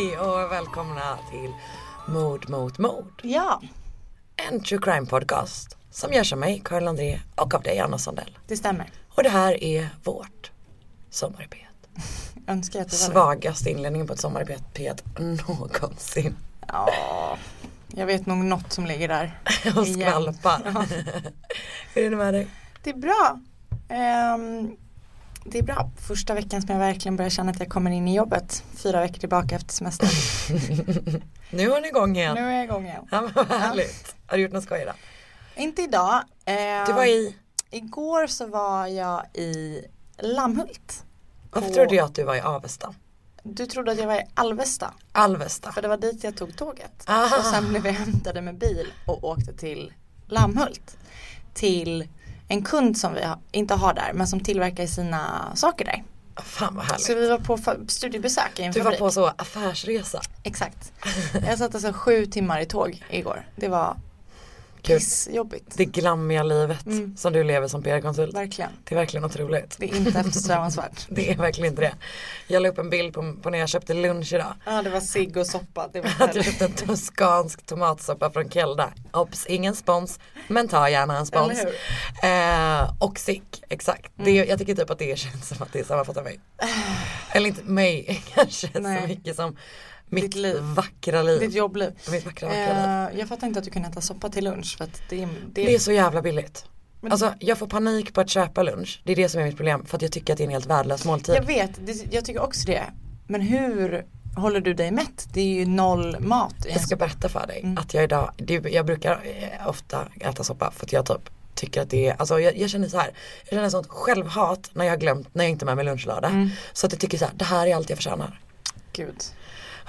Hej och välkomna till Mord mot mord. Ja, En true crime podcast som görs av mig, Karin André och av dig, Anna Sandell. det stämmer. Och det här är vårt sommarpet. Jag önskar att det var. Svagaste inledningen på ett sommarpet någonsin. Ja, jag vet nog något som ligger där. Och skvalpar. Ja. Hur är det med dig? Det är bra. Ehm, det är bra. Första veckan som jag verkligen börjar känna att jag kommer in i jobbet. Fyra veckor tillbaka efter semestern. Nu är ni igång igen. Nu är jag igång igen. Ja, men vad härligt. Har du gjort något skoj idag? Inte idag. Ehm, Du var i, Igår så var jag i Lammhult. varför på- trodde jag att du var i Avesta? Du trodde att jag var i Alvesta. Alvesta. För det var dit jag tog tåget. Aha. Och sen blev jag hämtade med bil och åkte till Lammhult. Till en kund som vi inte har där men som tillverkar sina saker där. Fan vad härligt. Så vi var på studiebesök i en Du var fabrik. på så affärsresa. Exakt. Jag satt alltså sju timmar i tåg igår. Det var. Pissjobbigt. Det glammiga livet Mm. som du lever som PR-konsult. Verkligen. Det är verkligen otroligt. Det är inte eftersträvansvärt. Det är verkligen inte det. Jag la upp en bild på, på när jag köpte lunch idag. Ja det var cigg och soppa. Det var Att jag köpte en toskansk tomatsoppa från Kelda. Obs, ingen spons. Men ta gärna en spons. Mm. Eh, och sick, exakt. Det, jag tycker typ att det känns som att det sammanfattar mig. Eller inte mig kanske Nej. så mycket som mitt Ditt liv. vackra liv. Ditt jobbliv. Mitt vackra, vackra liv. Eh, jag fattar inte att du kunde äta soppa till lunch för att det, är- det, Det är så jävla billigt. Men- Alltså jag får panik på att köpa lunch. Det är det som är mitt problem. För att jag tycker att det är en helt värdelös måltid. Jag vet, det, jag tycker också det. Men hur håller du dig mätt? Det är ju noll mat. Jag ska berätta för dig Mm. att jag idag, det- jag brukar eh, ofta äta soppa för att jag typ tycker att det är, alltså jag, jag känner så här, jag känner sånt självhat när jag har glömt, när jag inte är med mig lunchlördag. Mm. Så att jag tycker så här, det här är allt jag förtjänar. Gud,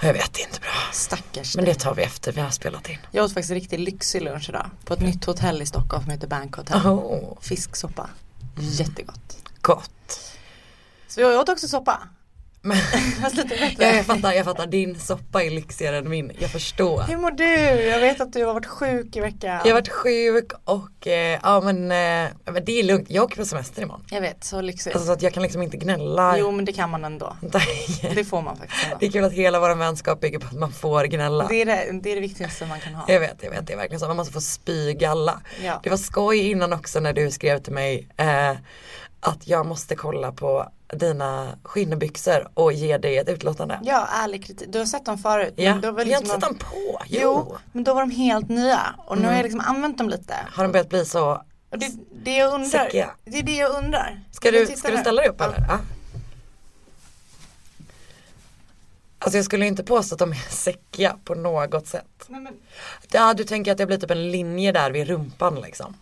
jag vet, inte bra. stackars Men det tar vi efter vi har spelat in. Jag åt faktiskt riktigt lyxig lunch idag. På ett nytt hotell i Stockholm som heter Bank Hotel. Oh, Fisksoppa. Jättegott. gott. Så jag åt också soppa. Men, ja, jag fattar, jag fattar, din soppa är lyxigare än min, jag förstår. Hur mår du? Jag vet att du har varit sjuk i veckan. Jag har varit sjuk och eh, ja men, eh, men det är lugnt, jag åker på semester imorgon. Jag vet, så lyxigt. Alltså så att jag kan liksom inte gnälla. Jo men det kan man ändå. Det får man faktiskt ändå. Det är kul att hela vår vänskap bygger på att man får gnälla. Det är det, det är det viktigaste man kan ha. Jag vet, jag vet, det är verkligen så. Man måste få spygalla. Ja. Det var skoj innan också när du skrev till mig eh, att jag måste kolla på dina skinnbyxor och ge dig ett utlåtande. Ja, ärlig kritik. Du har sett dem förut. men Ja, då var jag har liksom inte sett de- dem på. Jo. Jo, men då var de helt nya och nu har Mm. jag liksom använt dem lite. Har de börjat bli så, Och det, det jag undrar, Säckiga. det är det jag undrar. ska Men du, ska du ställa dig upp eller? Ja. Alltså jag skulle inte påstå att de är säckiga på något sätt. Nej, men, Ja du tänker att det blir typ en linje där vid rumpan liksom.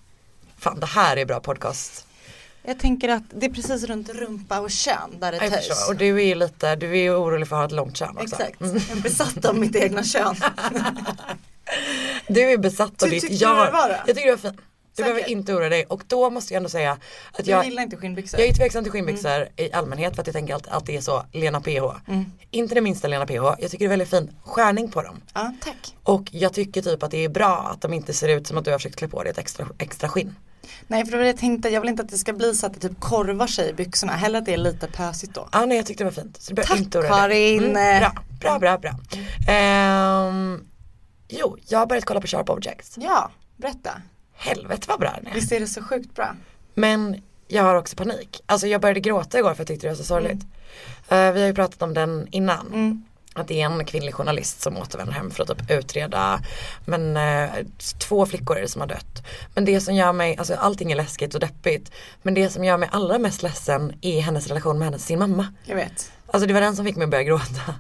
Fan det här är bra podcast. Jag tänker att det är precis runt rumpa och kön där det Jag töjs. förstår. Och du är ju lite, du är ju orolig för att ha ett långt kön också. Exakt, Mm. jag är besatt av mitt egna kön. Du är besatt av Ty- ditt du jag. var? Jag tycker du var fin. Du behöver inte oroa dig och då måste jag ändå säga att Du jag, gillar inte skinnbyxor? jag är tveksam till skinnbyxor i allmänhet för att jag tänker att, att det är så Lena PH. Mm. Inte det minsta Lena PH, jag tycker det är väldigt fin skärning på dem. Ja, tack. Och jag tycker typ att det är bra att de inte ser ut som att du har försökt klä på dig ett extra, extra skinn. Nej för det var det jag tänkte, jag vill inte att det ska bli så att det typ korvar sig i byxorna, hellre att det är lite pösigt då. Ja nej jag tyckte det var fint. Så behöver Tack, inte. Karin. bra, bra, bra, bra. Ehm, jo, jag har börjat kolla på Sharp Objects. Ja, berätta. Helvete vad bra den är. Visst är det så sjukt bra? Men jag har också panik. Alltså jag började gråta igår för jag tyckte det var så sorgligt. Eh, vi har ju pratat om den innan. Mm. Att det är en kvinnlig journalist som återvänder hem för att typ utreda Men eh, två flickor är det som har dött. Men det som gör mig, alltså allting är läskigt och deppigt. Men det som gör mig allra mest ledsen är hennes relation med hennes, sin mamma. Jag vet. Alltså det var den som fick mig att börja gråta.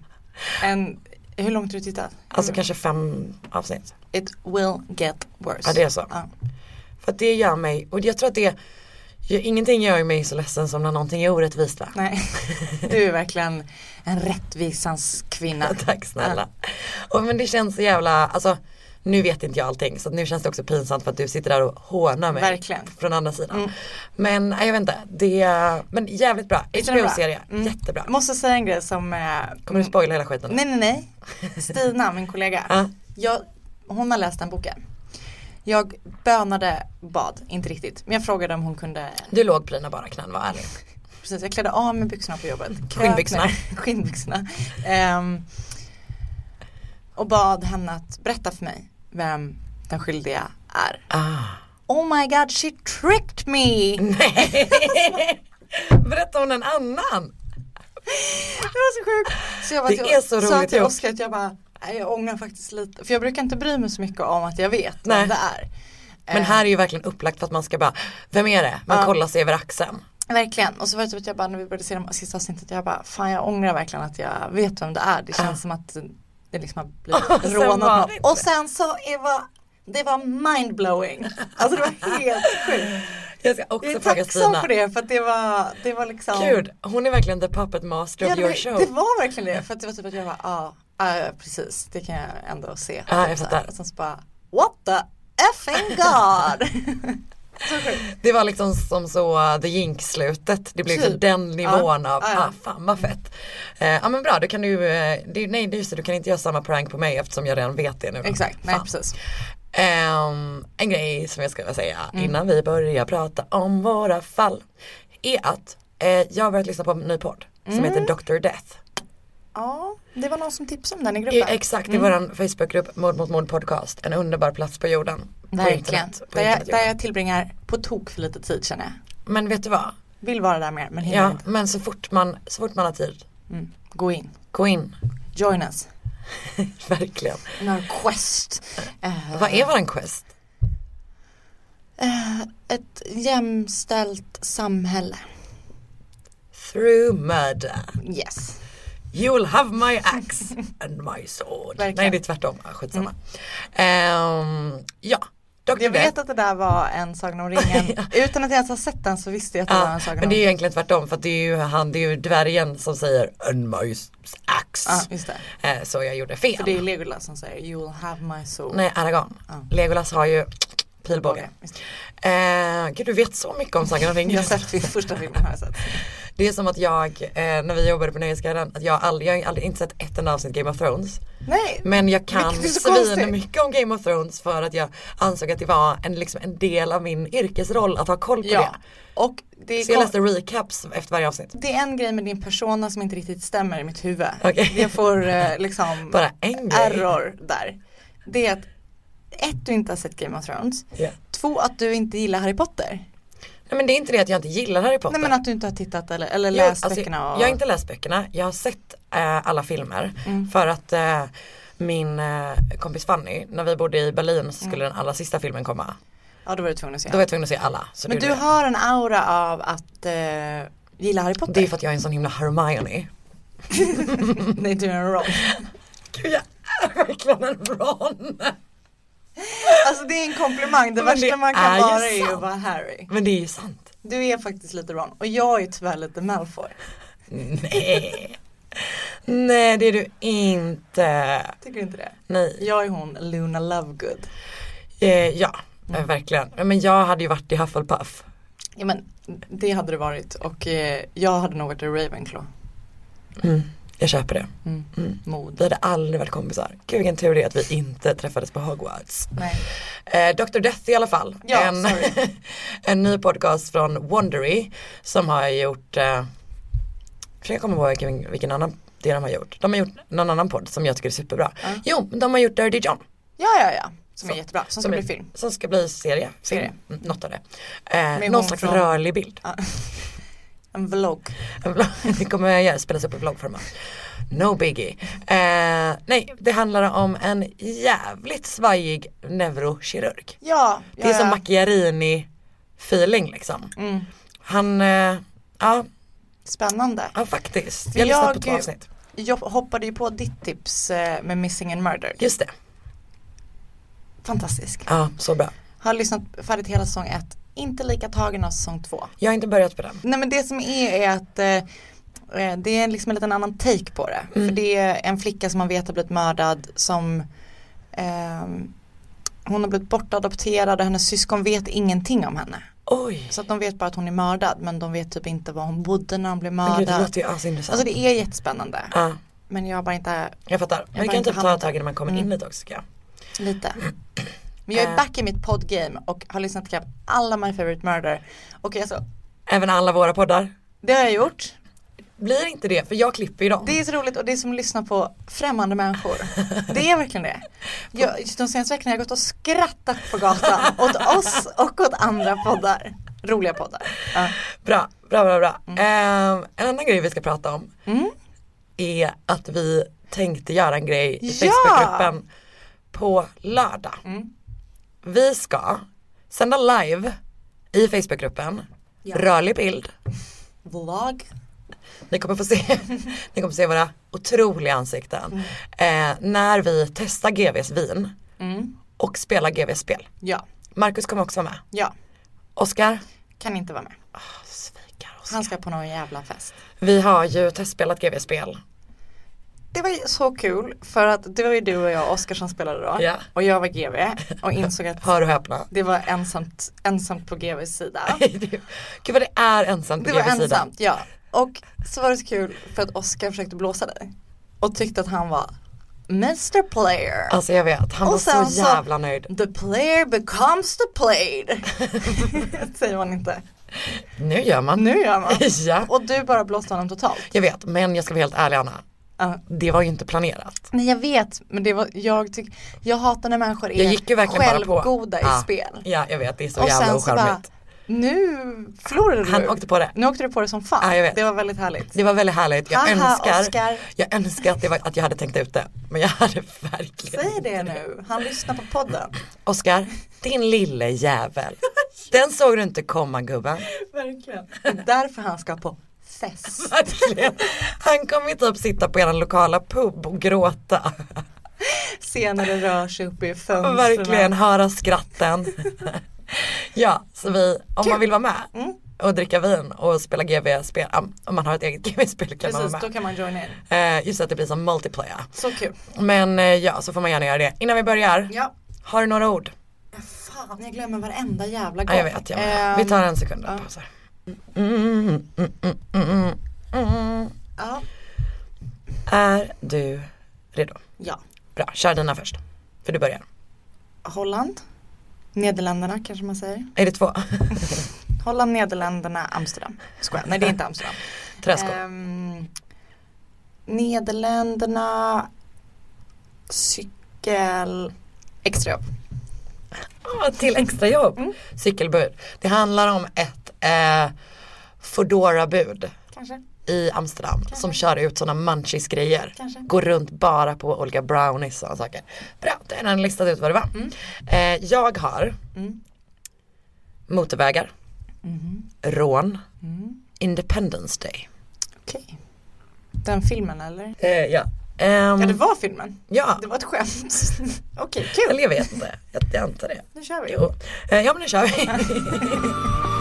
En, hur långt har du tittat? Alltså kanske fem avsnitt. It will get worse. Ja det är så. Ja. För att det gör mig, och jag tror att det Ingenting gör mig så ledsen som när någonting är orättvist va? Nej, du är verkligen en rättvisans kvinna. Tack snälla. Och men det känns så jävla, alltså nu vet inte jag allting så nu känns det också pinsamt för att du sitter där och hånar mig. Verkligen. Från andra sidan. Mm. Men jag vet inte, det är, men jävligt bra. HBO-serie, Mm. jättebra. Jag måste säga en grej som eh, Kommer du spoila hela skiten? Nej nej nej. Stina, min kollega. Ja. Jag, hon har läst den boken. Jag bönade bad, inte riktigt. Men jag frågade om hon kunde Du låg på dina bara knän, var ärlig. Precis, jag klädde av mig byxorna på jobbet. Skinnbyxorna. Skinnbyxorna. Ehm, och bad henne att berätta för mig vem den skyldiga är. Ah. Oh my god she tricked me! Nej. Berätta om en annan. Det var så sjukt. Så jag bara Det till, är så sa roligt till gjort. Oskar att jag bara, nej jag ångrar faktiskt lite. För jag brukar inte bry mig så mycket om att jag vet Nej. vem det är. Men Eh, här är ju verkligen upplagt för att man ska bara, vem är det? Man Ja. kollar sig över axeln. Verkligen. Och så var det typ att jag bara när vi började se de sista avsnittet, jag bara, fan jag ångrar verkligen att jag vet vem det är. Det känns Ja. som att det liksom har blivit rånat Och sen så är var, det var mindblowing. Alltså det var helt sjukt. Jag ska också Jag är fråga tacksam Stina. för det för att det var, det var liksom Gud, hon är verkligen the puppet master Ja, of your var, show. det var verkligen det. För att det var typ att jag bara, ja, ah, precis, det kan jag ändå se. Ja, jag så här. fattar. Och sen så bara, what the effing god. Det var liksom som så uh, The Jinx-slutet. Det blev liksom Typ. den nivån Ja, av, ja, ja. ah fan vad fett. Eh, ja men bra, då kan du, eh, det, nej just det, du kan inte göra samma prank på mig eftersom jag redan vet det nu. Exakt, nej precis. Ehm, en grej som jag skulle säga Mm. innan vi börjar prata om våra fall är att eh, jag har börjat lyssna på en ny podd som Mm. heter Dr. Death. Ja, det var någon som tipsade om den i gruppen. exakt, i Mm. våran Facebookgrupp Mord mot mord podcast. En underbar plats på jorden. På Verkligen. internet, på Där jag, där jag tillbringar på tok för lite tid känner jag. Men vet du vad? Vill vara där mer men hinner Ja, inte. men så fort man, så fort man har tid, Mm. Gå in. gå in. Join us. Verkligen. In our quest. Eh, Vad är våran quest? eh, ett jämställt samhälle. Through murder. Yes. You will have my axe and my sword. Verkligen. Nej det är tvärtom, ah, skitsamma. Ehm, ja, Dr. Jag vet att det där var en Sagan om ringen. Utan att jag ens har sett den så visste jag att det var Ja, en Sagan men om det är ju ringen. egentligen tvärtom för att det är ju han, det är ju dvärgen som säger and my axe. Ja, just det. Eh, så jag gjorde fel. För det är Legolas som säger You will have my soul. Nej, Aragorn. Ja. Legolas har ju pilbåge. Det. Eh, gud du vet så mycket om Sagan om ringen. Jag har sett första filmen har jag sett. Det är som att jag, eh, när vi jobbade på Nöjesguiden, att jag aldrig, jag har aldrig inte sett ett enda avsnitt Game of Thrones. Nej. Men jag kan Vilket är så konstigt. svin mycket om Game of Thrones för att jag ansåg att det var en, liksom, en del av min yrkesroll att ha koll på Ja. det. Och det är, Så jag kon- läste recaps efter varje avsnitt. det är en grej med din persona som inte riktigt stämmer i mitt huvud. Okej. Jag får eh, liksom Bara en grej. error där. Det är att ett, du inte har sett Game of Thrones. Ja. Två, att du inte gillar Harry Potter. Nej men det är inte det att jag inte gillar Harry Potter. Nej men att du inte har tittat eller, eller läst alltså, böckerna. Och... Jag har inte läst böckerna, jag har sett eh, alla filmer Mm. för att eh, min eh, kompis Fanny, när vi bodde i Berlin så skulle den allra sista filmen komma. Ja då var du tvungen att se. Då var jag tvungen att se alla. Men det du gjorde har en aura av att eh, gilla Harry jag. Potter. Det är för att jag är en sån himla Hermione. Nej du är en Ron. Gud jag är verkligen en Ron. Alltså det är en komplimang. Det Men värsta det man kan är ju vara är ju att vara Harry. Men det är ju sant. Du är faktiskt lite Ron och jag är tyvärr lite Malfoy. Nej. Nej det är du inte. Tycker du inte det? Nej. Jag är hon Luna Lovegood. Eh, ja, Mm. eh, verkligen. Men jag hade ju varit i Hufflepuff. Ja men det hade det varit och eh, jag hade nog varit i Ravenclaw. Mm. Jag köper det. Mm. Mm. Vi hade aldrig varit kompisar. Gud vilken tur det är att vi inte träffades på Hogwarts. Eh, Dr. Death i alla fall. Ja, en, en ny podcast från Wondery som har gjort, eh, försöker komma ihåg vilken, vilken annan det de har gjort. De har gjort någon annan podd som jag tycker är superbra. Ja. Jo, de har gjort Dirty John. Ja ja ja. Som Så- är jättebra. Som, som ska är- bli film. Som ska bli serie. Serie. Film, mm, något av det. Eh, någon slags från- rörlig bild. Ja. En vlogg. En vlogg- det kommer jag göra, spelas upp i vloggformat. No biggie. Eh, nej, det handlar om en jävligt svajig neurokirurg. Ja. ja Det är som ja. Macchiarini feeling liksom. Mm. Han, eh, ja, Spännande. ja faktiskt. Jag har lyssnat på jag- två avsnitt. Jag hoppade ju på ditt tips eh, med Missing and Murdered. Just det, Fantastisk. ja så bra. Har lyssnat färdigt hela säsong ett. Inte lika tagen av säsong två. Jag har inte börjat på den. Nej men det som är är att eh, eh, det är liksom en liten annan take på det. Mm. För det är en flicka som man vet har blivit mördad som ehm, hon har blivit bortadopterad och hennes syskon vet ingenting om henne. Oj, Så att de vet bara att hon är mördad men de vet typ inte var hon bodde när hon blev men gud det mördad. låter ju asintressant. Alltså det är jättespännande. Ja, Men jag har bara inte jag fattar. Men har det bara kan inte typ ta ett tag innan man kommer Mm. in lite också tycker jag. lite. Men jag är Eh. back i mitt poddgame och har lyssnat på alla My Favorite Murder. Och alltså, Även alla våra poddar. det har jag gjort. blir inte det för jag klipper ju dem. Det är så roligt och det är som att lyssna på främmande människor. Det är verkligen det. Jag, de senaste veckorna har jag gått och skrattat på gatan åt oss och åt andra poddar. Roliga poddar. Ja. Bra, bra, bra, bra. Eh, en annan grej vi ska prata om Mm. är att vi tänkte göra en grej i Ja! Facebookgruppen på lördag. Mm. Vi ska sända live i Facebookgruppen, Ja. rörlig bild. Vlogg. Ni kommer få se, ni kommer se våra otroliga ansikten. Eh, när vi testar GVs vin Mm. och spelar GVs spel. Ja, Marcus kommer också vara med. ja. Oskar, Kan inte vara med. svikar Oskar. Han ska på någon jävla fest. Vi har ju testspelat GVs spel. Det var så kul för att det var ju du och jag Oskar som spelade då. Ja. Och jag var GV och insåg att Hör och häpna. det var ensamt, ensamt på GVs sida. Gud vad det är ensamt på Det var GVs sida. ensamt, ja. Och så var det så kul för att Oskar försökte blåsa dig. Och tyckte att han var Mr Player. Alltså jag vet, han Och var så så- jävla nöjd. The player becomes the played. Säger man inte. Nu gör man. Nu gör man. ja, Och du bara blåste honom totalt. jag vet men jag ska vara helt ärlig Anna. Det var ju inte planerat. Nej jag vet, men det var, jag tyck, jag hatar när människor Jag är gick ju verkligen bara på. självgoda i Ja. spel. Ja jag vet, det är så Och jävla ocharmigt. nu förlorade du. Han åkte på det. Nu åkte du på det som fan. Jag vet. Det var väldigt härligt. Det var väldigt härligt. Jag Haha, önskar, Oscar. jag önskar att, var, att jag hade tänkt ut det. Men jag hade verkligen Säg det nu, han lyssnar på podden. Oskar, din lille jävel. Den såg du inte komma gubben. Verkligen. Det är därför han ska på Verkligen. Han kommer typ sitta på er lokala pub och gråta. Se när det rör sig uppe i fönstren. Verkligen höra skratten. ja, så vi, om Kul. man vill vara med Mm. och dricka vin och spela GV-spel, om man har ett eget GV-spel kan man Precis, vara då med. kan man join in. Eh, just att det blir som multiplayer. Så kul. Men eh, ja, så får man gärna göra det. Innan vi börjar, Ja. har du några ord? Fan, jag glömmer varenda jävla gång. Ja, jag vet, jag med. Vi tar en sekund ja. här. Mm, mm, mm, mm, mm. Ja. Är du redo? ja. Bra, kör dina först. För du börjar. Holland. Nederländerna kanske man säger. Är det två? Holland, Nederländerna, Amsterdam. Skojar. Nej det är inte Amsterdam. Träskor. Ehm, Nederländerna, cykel, extrajobb. Ah, till extrajobb. Mm. Cykelbud. Det handlar om ett eh, Foodora-bud Kanske, i Amsterdam som kör ut sådana munchies grejer. kanske. Går runt bara på olika brownies och sådana saker. Bra, då har den listat ut vad det var. Mm. Eh, jag har Mm. motorvägar, Mhm. rån, Mm. Independence Day. Okej. Den filmen eller? Eh, ja. Ehm, Ja det var filmen. ja, Det var ett skämt. Okej, kul. eller jag vet inte. Jag, jag antar det. Nu kör vi. Jo. Eh, ja men nu kör vi.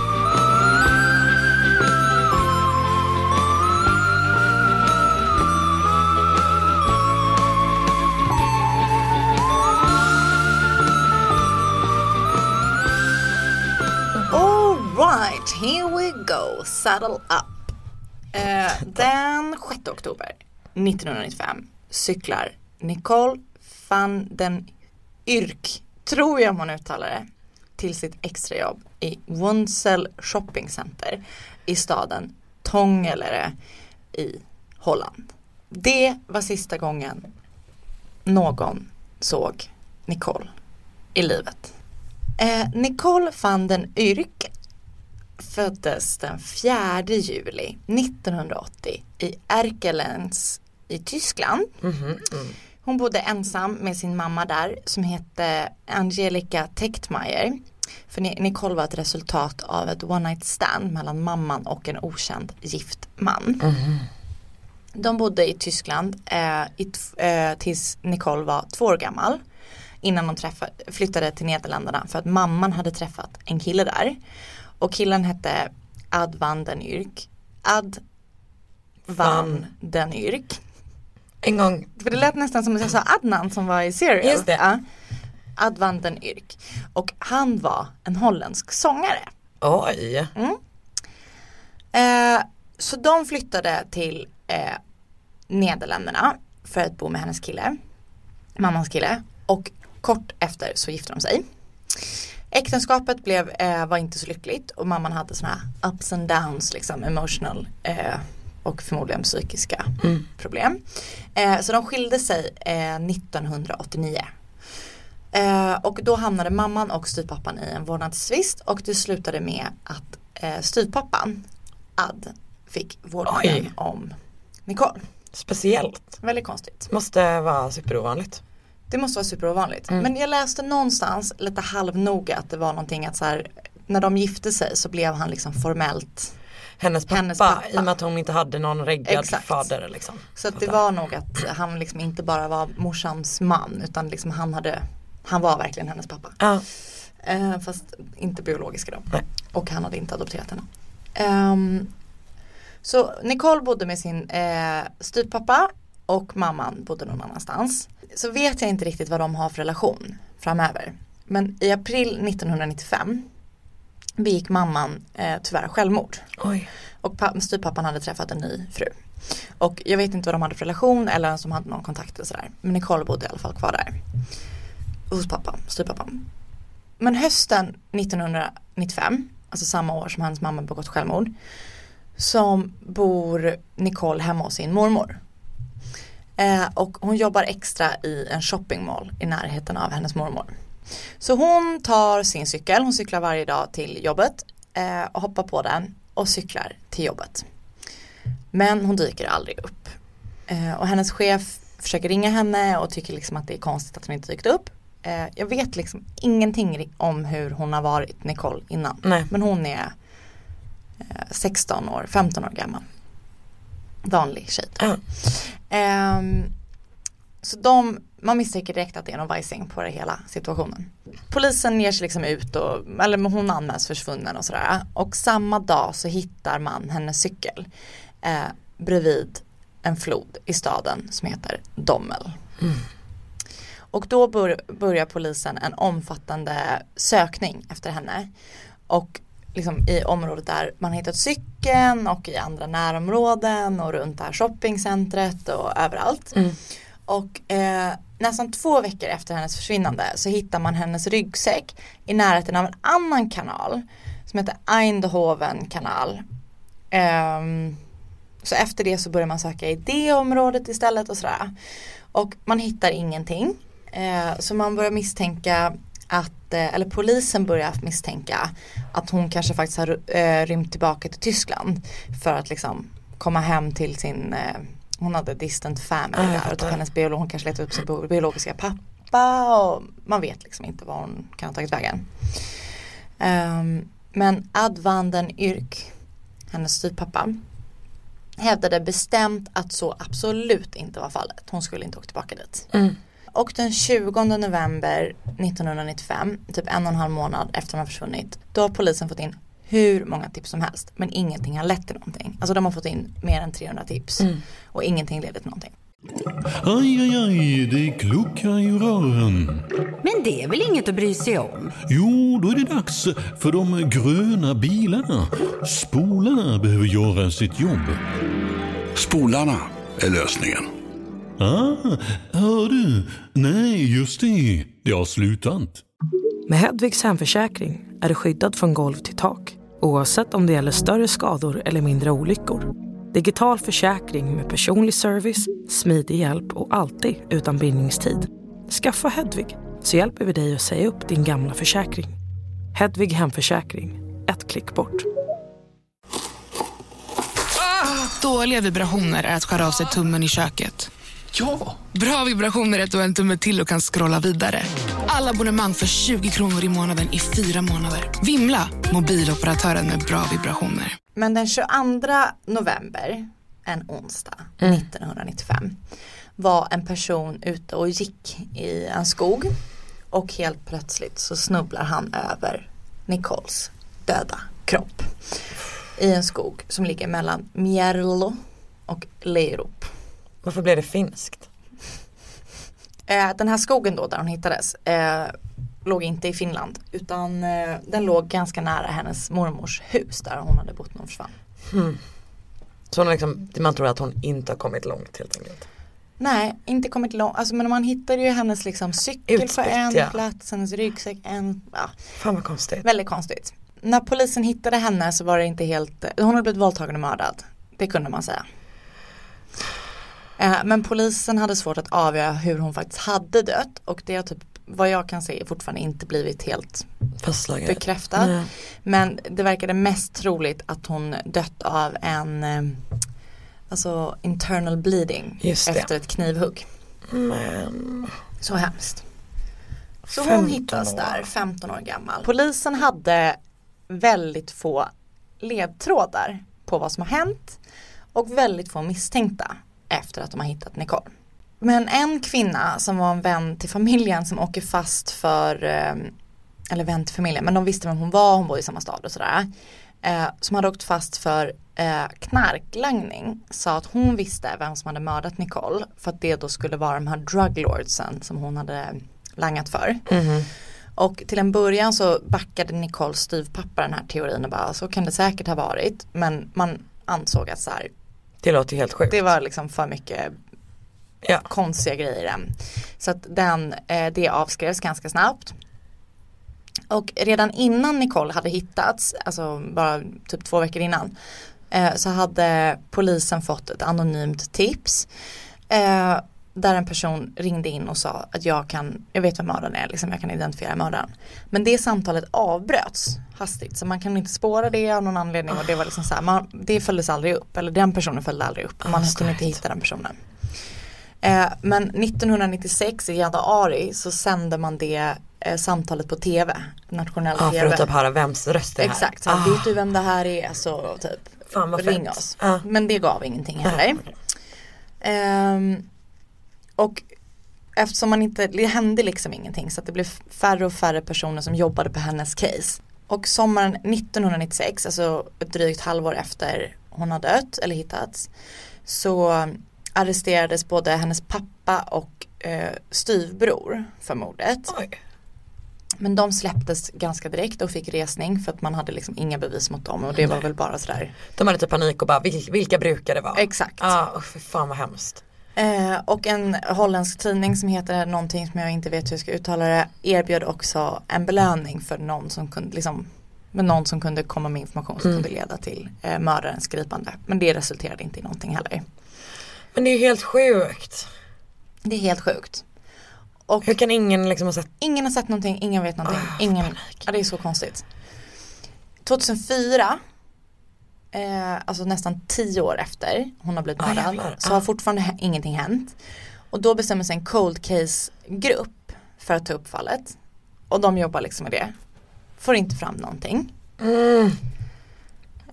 Alright, here we go. Saddle up. Eh, den 6 oktober 1995 cyklar Nicole van den Yrk, tror jag hon uttalar det, till sitt extrajobb i Wonsel Shopping Center i staden Tongere i Holland. Det var sista gången någon såg Nicole i livet. Eh, Nicole van den Yrk föddes den 4 juli 1980 i Erkelens i Tyskland. Mhm, mm. Hon bodde ensam med sin mamma där som hette Angelica Techtmeier. För Ni- Nicole var ett resultat av ett one night stand mellan mamman och en okänd gift man. De bodde i Tyskland eh, i eh, tills Nicole var två år gammal. Innan de flyttade till Nederländerna för att mamman hade träffat en kille där. Och killen hette Ad van den Yrk. Ad van Van. den Yrk. En gång, För det lät nästan som att jag sa Adnan som var i Serial. Just det. Ja. Ad van den Yrk. Och han var en holländsk sångare. oj. Eh, så de flyttade till eh, Nederländerna för att bo med hennes kille. Mammans kille. Och kort efter så gifte de sig. Äktenskapet blev, eh, var inte så lyckligt och mamman hade såna här ups and downs liksom emotional eh, och förmodligen psykiska Mm. problem. Eh, så de skilde sig eh, 1989. Eh, och då hamnade mamman och styvpappan i en vårdnadstvist och det slutade med att eh, styvpappan, Ad, fick vårdnaden om Nicole. Speciellt. Väldigt konstigt. Måste vara superovanligt. Det måste vara superovanligt. Mm. Men jag läste någonstans lite halvnoga att det var någonting att så här, när de gifte sig så blev han liksom formellt Hennes pappa, Hennes pappa. i och med att hon inte hade någon reggad Exakt. fader liksom. Så att det var nog att han liksom inte bara var morsans man utan liksom han hade Han var verkligen hennes pappa. Ja. Eh, fast inte biologiska då. Nej. Och han hade inte adopterat henne. Ehm, så Nicole bodde med sin eh, styvpappa och mamman bodde någon annanstans. Så vet jag inte riktigt vad de har för relation framöver. Men i april 1995 begick mamman eh, tyvärr självmord. Oj. Och pa- styvpappan hade träffat en ny fru. Och jag vet inte vad de hade för relation eller ens om de hade någon kontakt och sådär. Men Nicole bodde i alla fall kvar där. Hos pappa, styvpappan. Men hösten 1995, alltså samma år som hans mamma begått självmord. Så bor Nicole hemma hos sin mormor. Eh, och hon jobbar extra i en shoppingmall i närheten av hennes mormor. Så hon tar sin cykel, hon cyklar varje dag till jobbet eh, och hoppar på den och cyklar till jobbet. Men hon dyker aldrig upp. Eh, och hennes chef försöker ringa henne och tycker liksom att det är konstigt att hon inte dykt upp. Eh, jag vet liksom ingenting om hur hon har varit Nicole innan. Nej. Men hon är eh, 16 år, 15 år gammal. Vanlig tjej. Ja. Ehm, så de, man misstänker direkt att det är någon vajsing på det hela situationen. Polisen ger sig liksom ut och, eller hon anmäls försvunnen och sådär. Och samma dag så hittar man hennes cykel eh, bredvid en flod i staden som heter Dommel. Och då bör, börjar polisen en omfattande sökning efter henne. Och liksom i området där man hittat cykeln och i andra närområden och runt det här shoppingcentret och överallt. Mm. Och eh, nästan två veckor efter hennes försvinnande så hittar man hennes ryggsäck i närheten av en annan kanal som heter Eindhoven kanal. Ehm, så efter det så börjar man söka i det området istället och sådär. Och man hittar ingenting. Eh, så man börjar misstänka att, eh, eller polisen börjar misstänka att hon kanske faktiskt har eh, rymt tillbaka till Tyskland för att liksom komma hem till sin, eh, hon hade distant family jag där och typ hennes biolog, hon kanske letade upp sin bio- biologiska pappa och man vet liksom inte var hon kan ha tagit vägen. Ehm, men Ad van den Yrk, hennes styvpappa, hävdade bestämt att så absolut inte var fallet. Hon skulle inte åka tillbaka dit. Mm. Och den 20 november 1995, typ en och en halv månad efter de har försvunnit, då har polisen fått in hur många tips som helst men ingenting har lett till någonting. Alltså de har fått in mer än 300 tips Mm. och ingenting leder till någonting. Aj, aj, aj, det kluckar i rören. Men det är väl inget att bry sig om? Jo, då är det dags för de gröna bilarna. Spolarna behöver göra sitt jobb. Spolarna är lösningen. Ah, hör du? Nej, just det. Det har slutat. Med Hedvigs hemförsäkring är du skyddad från golv till tak oavsett om det gäller större skador eller mindre olyckor. Digital försäkring med personlig service, smidig hjälp och alltid utan bindningstid. Skaffa Hedvig så hjälper vi dig att säga upp din gamla försäkring. Hedvig hemförsäkring, ett klick bort. Dåliga vibrationer är att skära av sig tummen i köket. Ja! Bra vibrationer är att du har en tumme till och kan scrolla vidare. Alla abonnemang för 20 kronor i månaden i fyra månader. Vimla! Mobiloperatören med bra vibrationer. Men den 22 november, en onsdag 1995, var en person ute och gick i en skog och helt plötsligt så snubblar han över Nicoles döda kropp i en skog som ligger mellan Mjärlo och Lerup. Varför blev det finskt? Eh, den här skogen då där hon hittades eh, låg inte i Finland utan eh, den låg ganska nära hennes mormors hus där hon hade bott när hon försvann. Så hon liksom, man tror att hon inte har kommit långt helt enkelt. Nej, inte kommit långt. Alltså, men man hittade ju hennes liksom cykel Utspritt, på en ja. plats, hennes ryggsäck en, ja, Fan vad konstigt. väldigt konstigt. När polisen hittade henne så var det inte helt, hon hade blivit våldtagen och mördad. Det kunde man säga. Eh, men polisen hade svårt att avgöra hur hon faktiskt hade dött och det har typ vad jag kan se fortfarande inte blivit helt Fastslaget. bekräftat. Nej. Men det verkade mest troligt att hon dött av en eh, alltså internal bleeding efter ett knivhugg. Men, Så hemskt. Så 15 hon hittas där, 15 år gammal. Polisen hade väldigt få ledtrådar på vad som har hänt och väldigt få misstänkta efter att de har hittat Nicole. Men en kvinna som var en vän till familjen som åker fast för, eh, eller vän till familjen, men de visste vem hon var, hon bor i samma stad och sådär. Eh, som hade åkt fast för eh, knarklangning sa att hon visste vem som hade mördat Nicole för att det då skulle vara de här druglordsen som hon hade langat för. mhm. Och till en början så backade Nicoles styvpappa den här teorin och bara så kan det säkert ha varit men man ansåg att så här, Det låter helt sjukt. det var liksom för mycket Ja. konstiga grejer i den. Så att den, eh, det avskrevs ganska snabbt. Och redan innan Nicole hade hittats, alltså bara typ två veckor innan, eh, så hade polisen fått ett anonymt tips. Eh, där en person ringde in och sa att jag kan, jag vet vem mördaren är, liksom, jag kan identifiera mördaren. Men det samtalet avbröts hastigt så man kan inte spåra det av någon anledning och det var liksom så här, man, det följdes aldrig upp eller den personen följde aldrig upp. Man Ah, kunde inte hitta den personen. Eh, men 1996 i januari så sände man det eh, samtalet på tv, nationell för tv. att typ höra vems röst det här Exakt, så ah, vet du vem det här är? Så typ Fan ring fett. oss. Ja. Men det gav ingenting heller. Ehm, och eftersom man inte, det hände liksom ingenting så att det blev färre och färre personer som jobbade på hennes case. Och sommaren 1996, alltså ett drygt halvår efter hon har dött eller hittats, så arresterades både hennes pappa och eh, styvbror för mordet. Oj. Men de släpptes ganska direkt och fick resning för att man hade liksom inga bevis mot dem och det var Nej. väl bara sådär. De hade typ panik och bara vil, vilka brukar det vara? Exakt. Ja, oh, för fan vad hemskt. Eh, och en holländsk tidning som heter någonting som jag inte vet hur jag ska uttala det erbjöd också en belöning för någon som kunde liksom med någon som kunde komma med information som Mm. kunde leda till eh, mördarens gripande. Men det resulterade inte i någonting heller. Men det är ju helt sjukt. Det är helt sjukt. Och Hur kan ingen liksom ha sett ingen har sett någonting, ingen vet någonting. Ah, ingen, ja, det är så konstigt. 2004, eh, alltså nästan tio år efter hon har blivit Ah, mördad, jävlar. så Ah. har fortfarande hä- ingenting hänt. Och då bestämmer sig en cold case-grupp för att ta upp fallet. Och de jobbar liksom med det. Får inte fram någonting. mm.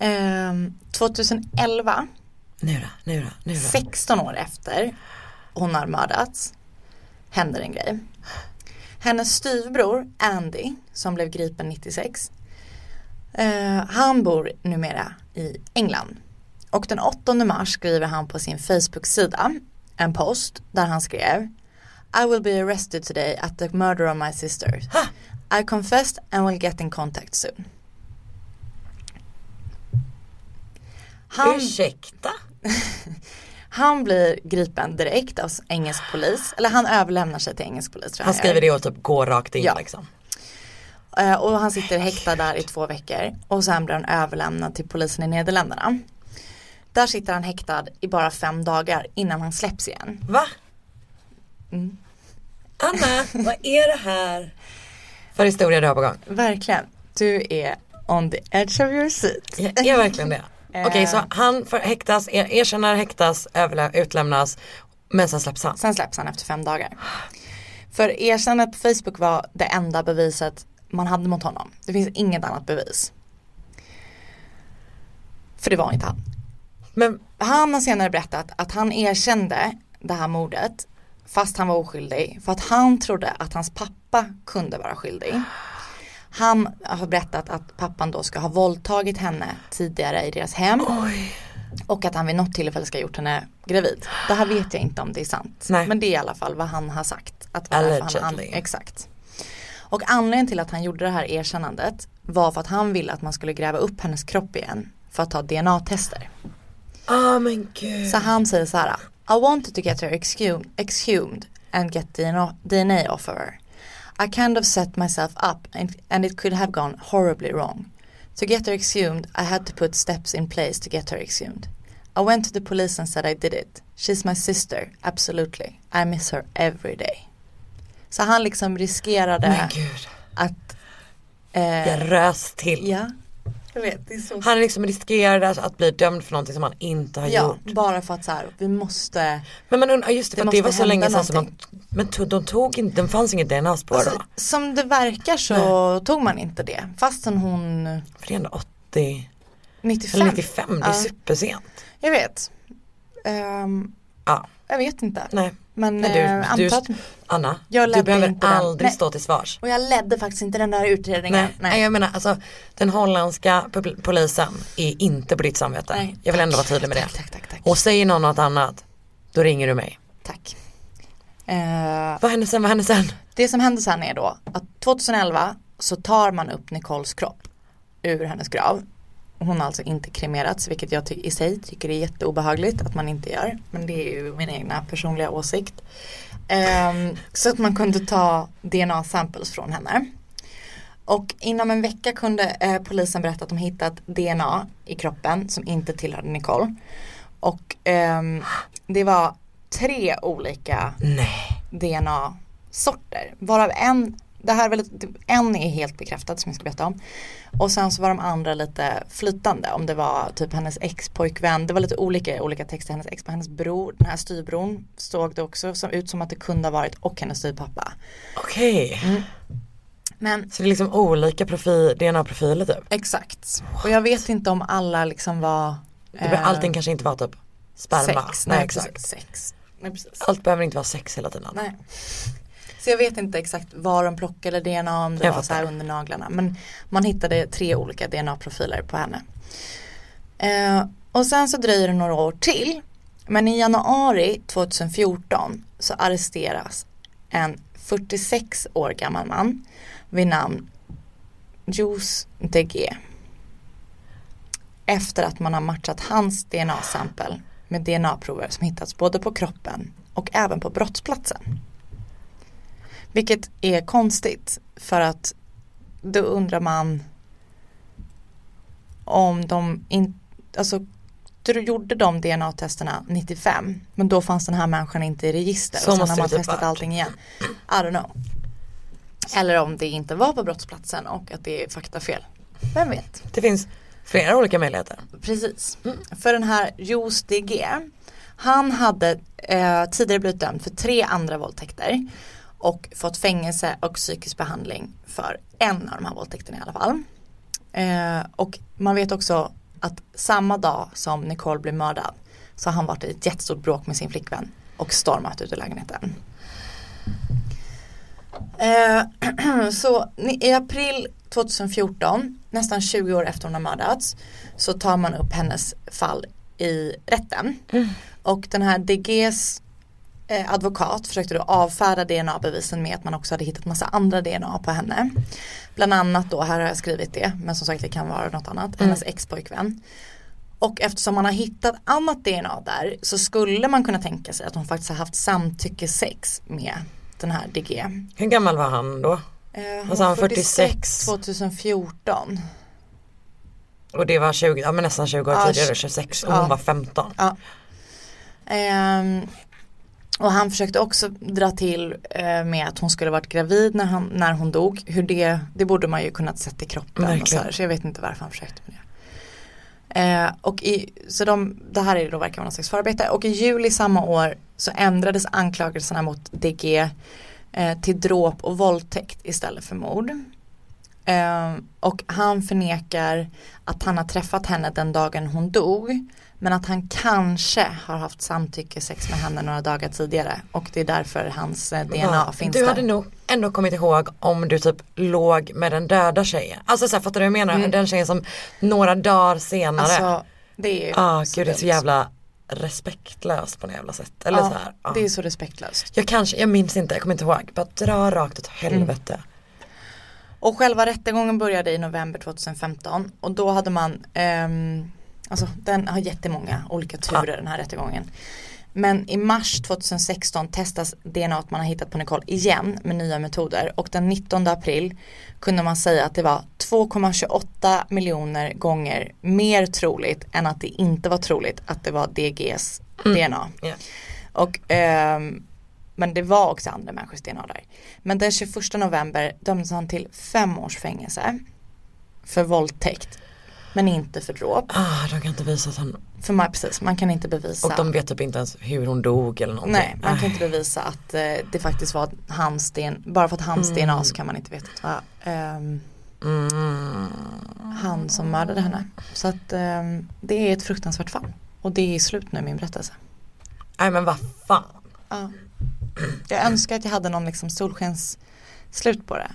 Ehm, 2011, Nu då, nu då, nu då. 16 år efter hon har mördats, händer en grej. Hennes styvbror Andy, som blev gripen 96, eh, han bor numera i England. Och den 8 mars skriver han på sin Facebook-sida en post där han skrev I will be arrested today at the murder of my sister. I confessed and will get in contact soon. Han, Ursäkta? Han blir gripen direkt av engelsk polis, eller han överlämnar sig till engelsk polis Han skriver det och typ går rakt in Ja. liksom. Eh, Och han sitter häktad där i två veckor och sen blir han överlämnad till polisen i Nederländerna. Där sitter han häktad i bara fem dagar innan han släpps igen. Va? Mm. Anna, vad är det här? För historia du har på gång. Verkligen, du är on the edge of your seat. Jag är verkligen det. Okej Eh. så han får häktas, er, erkänner, häktas, överlä- utlämnas men sen släpps han. Sen släpps han efter fem dagar. För erkännandet på Facebook var det enda beviset man hade mot honom. Det finns inget annat bevis. För det var inte han. Men Han har senare berättat att han erkände det här mordet fast han var oskyldig för att han trodde att hans pappa kunde vara skyldig. Han har berättat att pappan då ska ha våldtagit henne tidigare i deras hem oj. och att han vid något tillfälle ska ha gjort henne gravid. Det här vet jag inte om det är sant. Nej. Men det är i alla fall vad han har sagt. Att det var därför han, Allegedly. exakt. Och anledningen till att han gjorde det här erkännandet var för att han ville att man skulle gräva upp hennes kropp igen för att ta DNA-tester. Ah men gud. Så han säger så här. I wanted to get her exhumed, exhumed and get DNA, DNA off of her. I kind of set myself up and, and it could have gone horribly wrong. To get her exhumed I had to put steps in place to get her exhumed. I went to the police and said I did it. She's my sister, absolutely. I miss her every day. Så han liksom riskerade att eh, jag rös till. Ja, jag vet. Det är så Han liksom riskerade att bli dömd för någonting som han inte har Ja, gjort. bara för att så här, vi måste Men man undrar, just det, Det för att det var så länge sedan som man, men to, de tog inte, det fanns inget DNA-spår alltså, då. Som det verkar så tog man inte det Fastän hon För det är ändå 80, 95, eller 95, det är Ja. supersent. Jag vet Ehm, Ja, Jag vet inte nej. Men du, eh, du, att, Anna, du behöver den. aldrig Nej. stå till svars. Och jag ledde faktiskt inte den där utredningen Nej, nej. jag menar alltså den holländska polisen är inte på ditt samvete. Nej, jag vill ändå vara tydlig med tack, det. Tack, tack, tack, Och säger någon något annat, då ringer du mig. tack. Eh, Vad hände sen, vad hände sen? Det som hände sen är då att 2011 så tar man upp Nicoles kropp ur hennes grav. Hon har alltså inte kremerats vilket jag i sig tycker är jätteobehagligt att man inte gör. Men det är ju min egna personliga åsikt. Ehm, så att man kunde ta DNA-samples från henne. Och inom en vecka kunde eh, polisen berätta att de hittat DNA i kroppen som inte tillhörde Nicole. Och ehm, det var tre olika. DNA-sorter. Varav en, det här är väl, en är helt bekräftad som jag ska berätta om. Och sen så var de andra lite flytande om det var typ hennes ex-pojkvän. Det var lite olika olika texter. Hennes ex hennes bror, den här styvbron såg det också som, ut som att det kunde ha varit och hennes styvpappa. Okej. Mm. Men Så det är liksom olika profil, DNA-profiler typ. exakt. Och jag vet inte om alla liksom var eh, allting kanske inte var typ sperma. sex. Nej, Nej, exakt. sex. Nej, precis. Allt behöver inte vara sex hela tiden. Nej. Så jag vet inte exakt var de plockade DNA om det Jag var så här under naglarna. Men man hittade tre olika DNA-profiler på henne. Eh, och sen så dröjer det några år till. Men i januari 2014 så arresteras en 46 år gammal man vid namn Juice DG. Efter att man har matchat hans DNA-sampel med DNA-prover som hittats både på kroppen och även på brottsplatsen. Vilket är konstigt för att då undrar man om de inte, alltså då gjorde de DNA-testerna 95 men då fanns den här människan inte i register Så och sen har man typ testat varit. allting igen. I don't know. Eller om det inte var på brottsplatsen och att det är faktafel. Vem vet? Det finns flera olika möjligheter. Precis. För den här Jos DG, han hade eh, tidigare blivit dömd för tre andra våldtäkter och fått fängelse och psykisk behandling för en av de här våldtäkterna i alla fall. Eh, och man vet också att samma dag som Nicole blev mördad så har han varit i ett jättestort bråk med sin flickvän och stormat ut ur lägenheten. Eh, så i april 2014, nästan 20 år efter hon har mördats, så tar man upp hennes fall i rätten. Och den här DGs advokat försökte då avfärda DNA-bevisen med att man också hade hittat massa andra DNA på henne. Bland annat då, här har jag skrivit det, men som sagt det kan vara något annat, hennes ex-pojkvän. Och eftersom man har hittat annat DNA där så skulle man kunna tänka sig att hon faktiskt har haft samtyckesex med den här DG. Hur gammal var han då? Eh, Alltså, han var 46. 2014. Och det var 20, ja men nästan 20 år Ja, tidigare, tj- 26 och hon var 15. Ja. Ehm, och han försökte också dra till eh, med att hon skulle varit gravid när, han, när hon dog. Hur det, det borde man ju kunnat sett i kroppen. Och så, här, så jag vet inte varför han försökte med det. Eh, och i, så de, det här är då verkar vara någon slags förarbete. Och i juli samma år så ändrades anklagelserna mot DG eh, till dråp och våldtäkt istället för mord. Eh, och han förnekar att han har träffat henne den dagen hon dog. Men att han kanske har haft samtyckesex med henne några dagar tidigare. Och det är därför hans eh, DNA Va? finns du där. hade nog ändå kommit ihåg om du typ låg med den döda tjejen. Alltså så här, fattar du vad jag menar? Den tjejen som några dagar senare. Mm. Alltså det är ju ah, gud det är så jävla respektlöst på något jävla sätt. Eller ja, så här. ah. Det är så respektlöst. Jag kanske, jag minns inte, jag kommer inte ihåg. Bara dra rakt åt helvete. Och själva rättegången började i november 2015 och då hade man, ehm, alltså den har jättemånga olika turer den här rättegången. Men i mars 2016 testas DNA man har hittat på Nicole igen med nya metoder och den 19 april kunde man säga att det var 2,28 miljoner gånger mer troligt än att det inte var troligt att det var DGs DNA. Ja. Och, ehm, men det var också andra människors DNA där. Men den 21 november dömdes han till fem års fängelse för våldtäkt. Men inte för dråp. Ah, de kan inte visa att han, För man, precis, man kan inte bevisa. och de vet typ inte ens hur hon dog eller någonting. Nej, man kan Aj. inte bevisa att eh, det faktiskt var hans DNA. Bara för att hans Mm. DNA så kan man inte veta att det var ehm, Mm. han som mördade henne. Så att ehm, det är ett fruktansvärt fall. Och det är slut nu min berättelse. Nej men vad fan. Ja. Jag önskar att jag hade någon liksom solskens slut på det.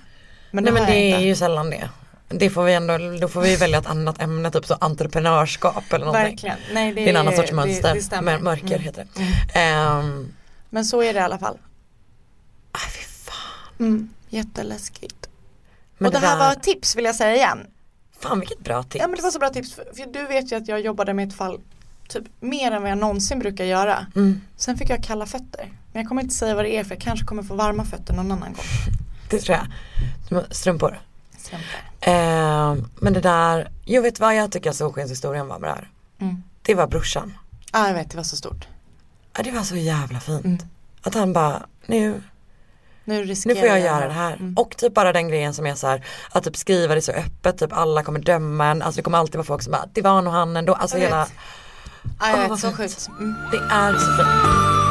Men Nej det men har det är inte. ju sällan det. Det får vi ändå, då får vi välja ett annat ämne, typ så entreprenörskap eller någonting. Verkligen. Nej, Det är en annan sorts det- mönster, det. Mör- mörker Mm. heter det. Ehm, Men så är det i alla fall. aj, fy fan. Mm. Jätteläskigt. Men och det, här där- var tips vill jag säga igen. Fan vilket bra tips. Ja men det var så bra tips. För, för du vet ju att jag jobbade med ett fall typ mer än vad jag någonsin brukar göra. Mm, Sen fick jag kalla fötter. Men jag kommer inte säga vad det är för jag kanske kommer få varma fötter någon annan gång. det tror jag. Strumpor. Strumpor. Ehm, men det där, jo vet vad jag tycker solskenshistorien var med det här. Mm. Det var brorsan. Ja jag vet det var så stort. Ja, det var så jävla fint. Mm. Att han bara, nu, Nu nu får jag göra det här. Mm. Och typ bara den grejen som är så här, att typ skriva det så öppet, typ alla kommer döma en, alltså det kommer alltid vara folk som bara, det var nog han ändå, alltså Jag hela, vet. Ja jag Åh, vet, så sjukt. Mm. det är så fint.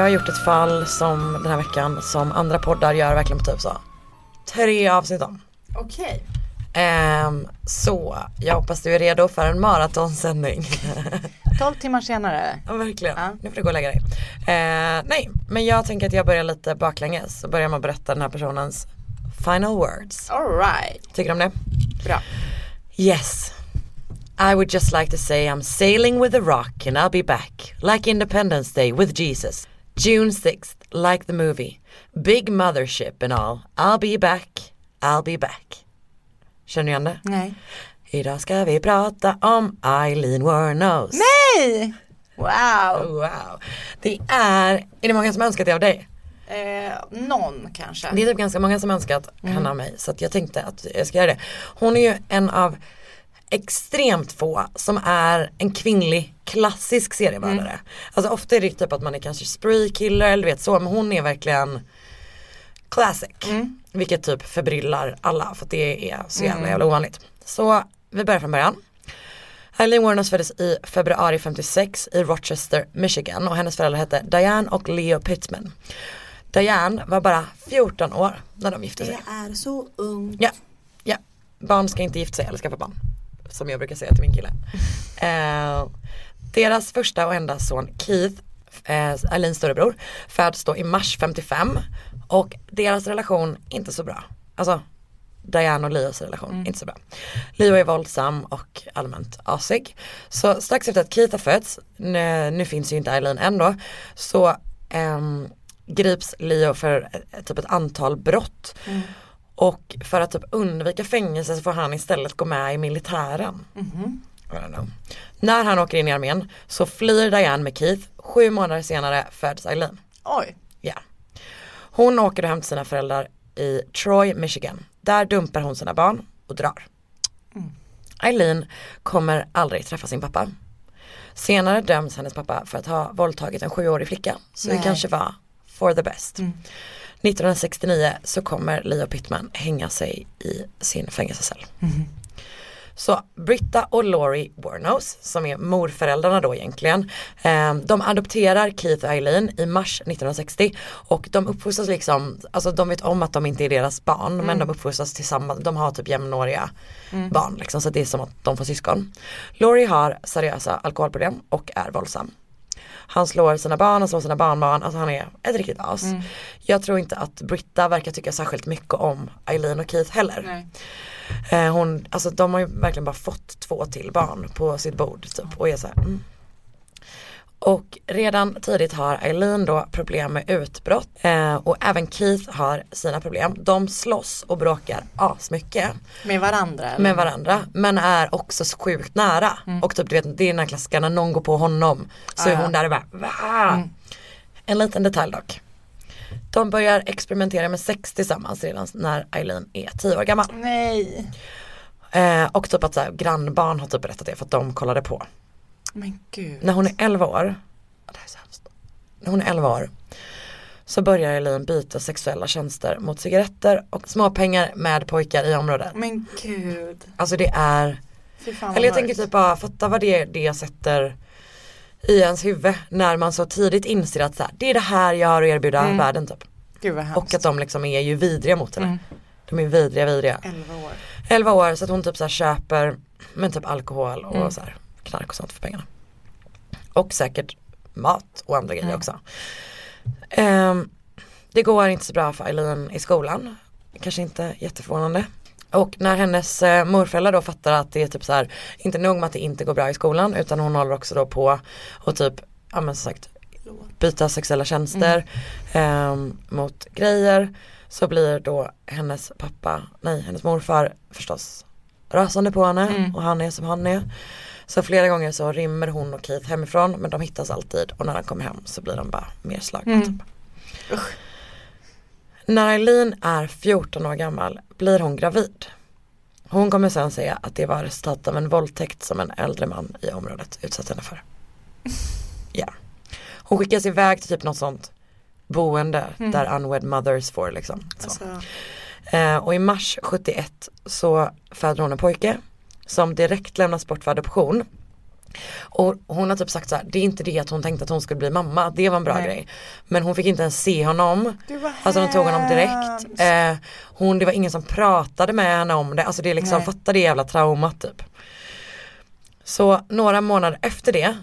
Jag har gjort ett fall som den här veckan som andra poddar gör verkligen på typ så tre avsnitt om. Okej. Ehm, så jag hoppas du är redo för en maratonsändning. 12 timmar senare. ja verkligen, Ja. nu får du gå och lägga dig. Eh, nej, men jag tänker att jag börjar lite baklänges och börjar med att berätta den här personens final words. Alright. Tycker du om det? Bra. Yes. I would just like to say I'm sailing with the rock and I'll be back. Like Independence Day with Jesus. June 6th, like the movie. Big mothership and all. I'll be back. I'll be back. Känner du igen det? Nej. Idag ska vi prata om Eileen Wuornos. Nej! Wow. Wow. Det är, är det många som önskat det av dig? Eh, någon kanske. Det är typ ganska många som önskat henne av mig så jag tänkte att jag ska göra det. Hon är ju en av extremt få som är en kvinnlig klassisk seriemördare. Alltså ofta är det typ att man är kanske spree killer eller du vet så men hon är verkligen classic. Vilket typ förbryllar alla för att det är så jävla jävla ovanligt. Så vi börjar från början. Eileen Wuornos föddes i februari 56 i Rochester, Michigan och hennes föräldrar hette Diane och Leo Pittman. Diane var bara 14 år när de gifte sig. är så ung. Ja, ja. Barn ska inte gifta sig eller skaffa barn. Som jag brukar säga till min kille. Eh, deras första och enda son Keith, eh, Eileens storebror, föds då i mars 55. Och deras relation inte så bra. Alltså Diane och Leos relation, inte så bra. Leo är våldsam och allmänt asig. Så strax efter att Keith har fötts, nu, nu finns ju inte Eileen ändå, så ehm, grips Leo för eh, typ ett antal brott. Och för att typ undvika fängelse så får han istället gå med i militären. Don't know. När han åker in i armén så flyr Diane med Keith. Sju månader senare föds Eileen. Oj. Ja. Hon åker hem till sina föräldrar i Troy, Michigan. Där dumpar hon sina barn och drar. Eileen kommer aldrig träffa sin pappa. Senare döms hennes pappa för att ha våldtagit en sjuårig flicka. Så det Nej. kanske var for the best. 1969 så kommer Leo Pittman hänga sig i sin fängelsecell. Så Britta och Laurie Warnos som är morföräldrarna då egentligen. Eh, de adopterar Keith och Eileen i mars 1960 och de uppfostras liksom, alltså de vet om att de inte är deras barn men de uppfostras tillsammans, de har typ jämnåriga barn liksom så det är som att de får syskon. Laurie har seriösa alkoholproblem och är våldsam. Han slår sina barn, han slår sina barnbarn, alltså han är ett riktigt as. Jag tror inte att Britta verkar tycka särskilt mycket om Eileen och Keith heller. Eh, hon, alltså de har ju verkligen bara fått två till barn på sitt bord typ och är så här, mm. Och redan tidigt har Eileen då problem med utbrott eh, och även Keith har sina problem. De slåss och bråkar asmycket Med varandra? Eller? med varandra men är också så sjukt nära. Och typ du vet det är den här klassiska när någon går på honom så Ah, är ja. hon där och bara Va? En liten detalj dock. De börjar experimentera med sex tillsammans redan när Eileen är 10 år gammal. Nej. Eh, och typ att så här, grannbarn har typ berättat det för att de kollade på. Men gud. När hon är 11 år, det här är så hemskt. när hon är 11 år så börjar Eileen byta sexuella tjänster mot cigaretter och småpengar med pojkar i området. Men gud. Alltså det är, eller jag tänker typ bara fatta vad det, det sätter i ens huvud när man så tidigt inser att så här, det är det här jag har att erbjuda Mm. världen typ. Gud vad hemskt. Och att de liksom är ju vidriga mot henne. Mm. De är vidriga, vidriga. 11 år. 11 år så att hon typ så här köper men typ alkohol och Mm. så här knark och sånt för pengarna. Och säkert mat och andra grejer Mm. också. Ehm, det går inte så bra för Eileen i skolan. Kanske inte jätteförvånande. Och när hennes eh, morföräldrar då fattar att det är typ så här, inte nog med att det inte går bra i skolan utan hon håller också då på och typ, ja men som sagt byta sexuella tjänster ehm, mot grejer så blir då hennes pappa, nej hennes morfar förstås rasande på henne Mm. och han är som han är. Så flera gånger så rymmer hon och Keith hemifrån men de hittas alltid och när de kommer hem så blir de bara mer slagna. Mm. Typ. När Eileen är 14 år gammal blir hon gravid. Hon kommer sen säga att det var resultat av en våldtäkt som en äldre man i området utsatt henne för. Ja. Hon skickas iväg till typ något sånt boende där unwed mothers får liksom. Så. Alltså, Eh, och i mars 71 så föder hon en pojke som direkt lämnas bort för adoption. Och hon har typ sagt så här, det är inte det att hon tänkte att hon skulle bli mamma, det var en bra Nej. grej. Men hon fick inte ens se honom. Alltså de tog honom direkt. Eh, hon, det var ingen som pratade med henne om det, alltså det är liksom, Nej. fatta det jävla traumat typ. Så några månader efter det,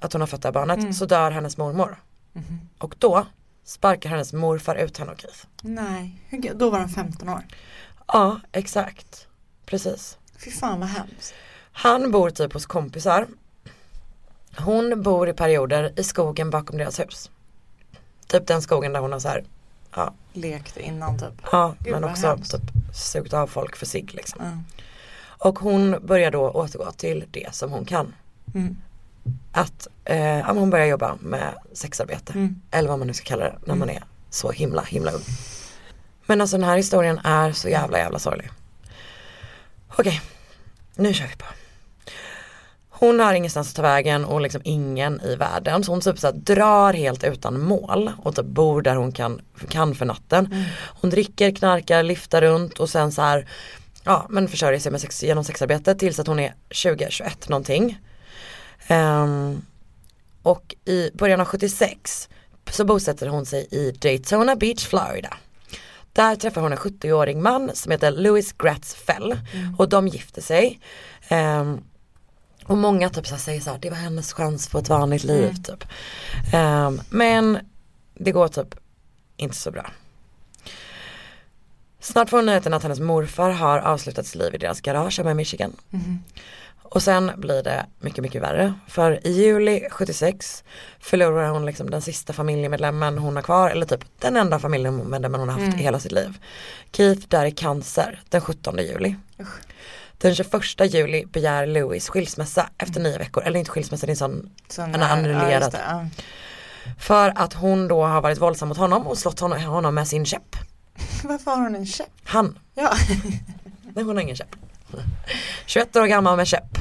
att hon har fött det här barnet, Mm. så dör hennes mormor. Mhm. Och då sparkar hennes morfar ut henne och Keith. Nej, då var de 15 år. Ja, exakt. Precis. Fy fan vad hemskt. Han bor typ hos kompisar. Hon bor i perioder i skogen bakom deras hus. Typ den skogen där hon har så här, ja, Lekte innan typ. ja Gud, men också hemskt. typ sugit av folk för sig liksom. Ja. Och hon börjar då återgå till det som hon kan. Mm. Att eh, hon börjar jobba med sexarbete. Mm. Eller vad man nu ska kalla det när man är så himla himla ung. Men alltså den här historien är så jävla jävla sorglig. Okej, nu kör vi på. Hon har ingenstans att ta vägen och liksom ingen i världen. Så hon typ så drar helt utan mål och typ bor där hon kan, kan för natten. Hon dricker, knarkar, lyfter runt och sen så här ja men försörjer sig med sex, genom sexarbete tills att hon är 20-21 någonting. Ehm, och i början av 76 så bosätter hon sig i Daytona Beach, Florida. Där träffar hon en 70-årig man som heter Louis Gratz Fell och de gifter sig. Ehm, och många typ så säger så här, det var hennes chans på ett vanligt liv typ. Ehm, men det går typ inte så bra. Snart får hon nyheten att hennes morfar har avslutat sitt liv i deras garage hemma i Michigan. Och sen blir det mycket, mycket värre. För i juli 76 förlorar hon liksom den sista familjemedlemmen hon har kvar, eller typ den enda familjemedlemmen hon har haft i hela sitt liv. Keith dör i cancer den 17 juli. Den 21 juli begär Louis skilsmässa efter nio veckor, eller inte skilsmässa, det är en sån, Sån har där- ja, det, ja. För att hon då har varit våldsam mot honom och slått honom, honom med sin käpp. Varför har hon en käpp? Han, Ja. nej hon har ingen käpp. 21 år gammal med käpp.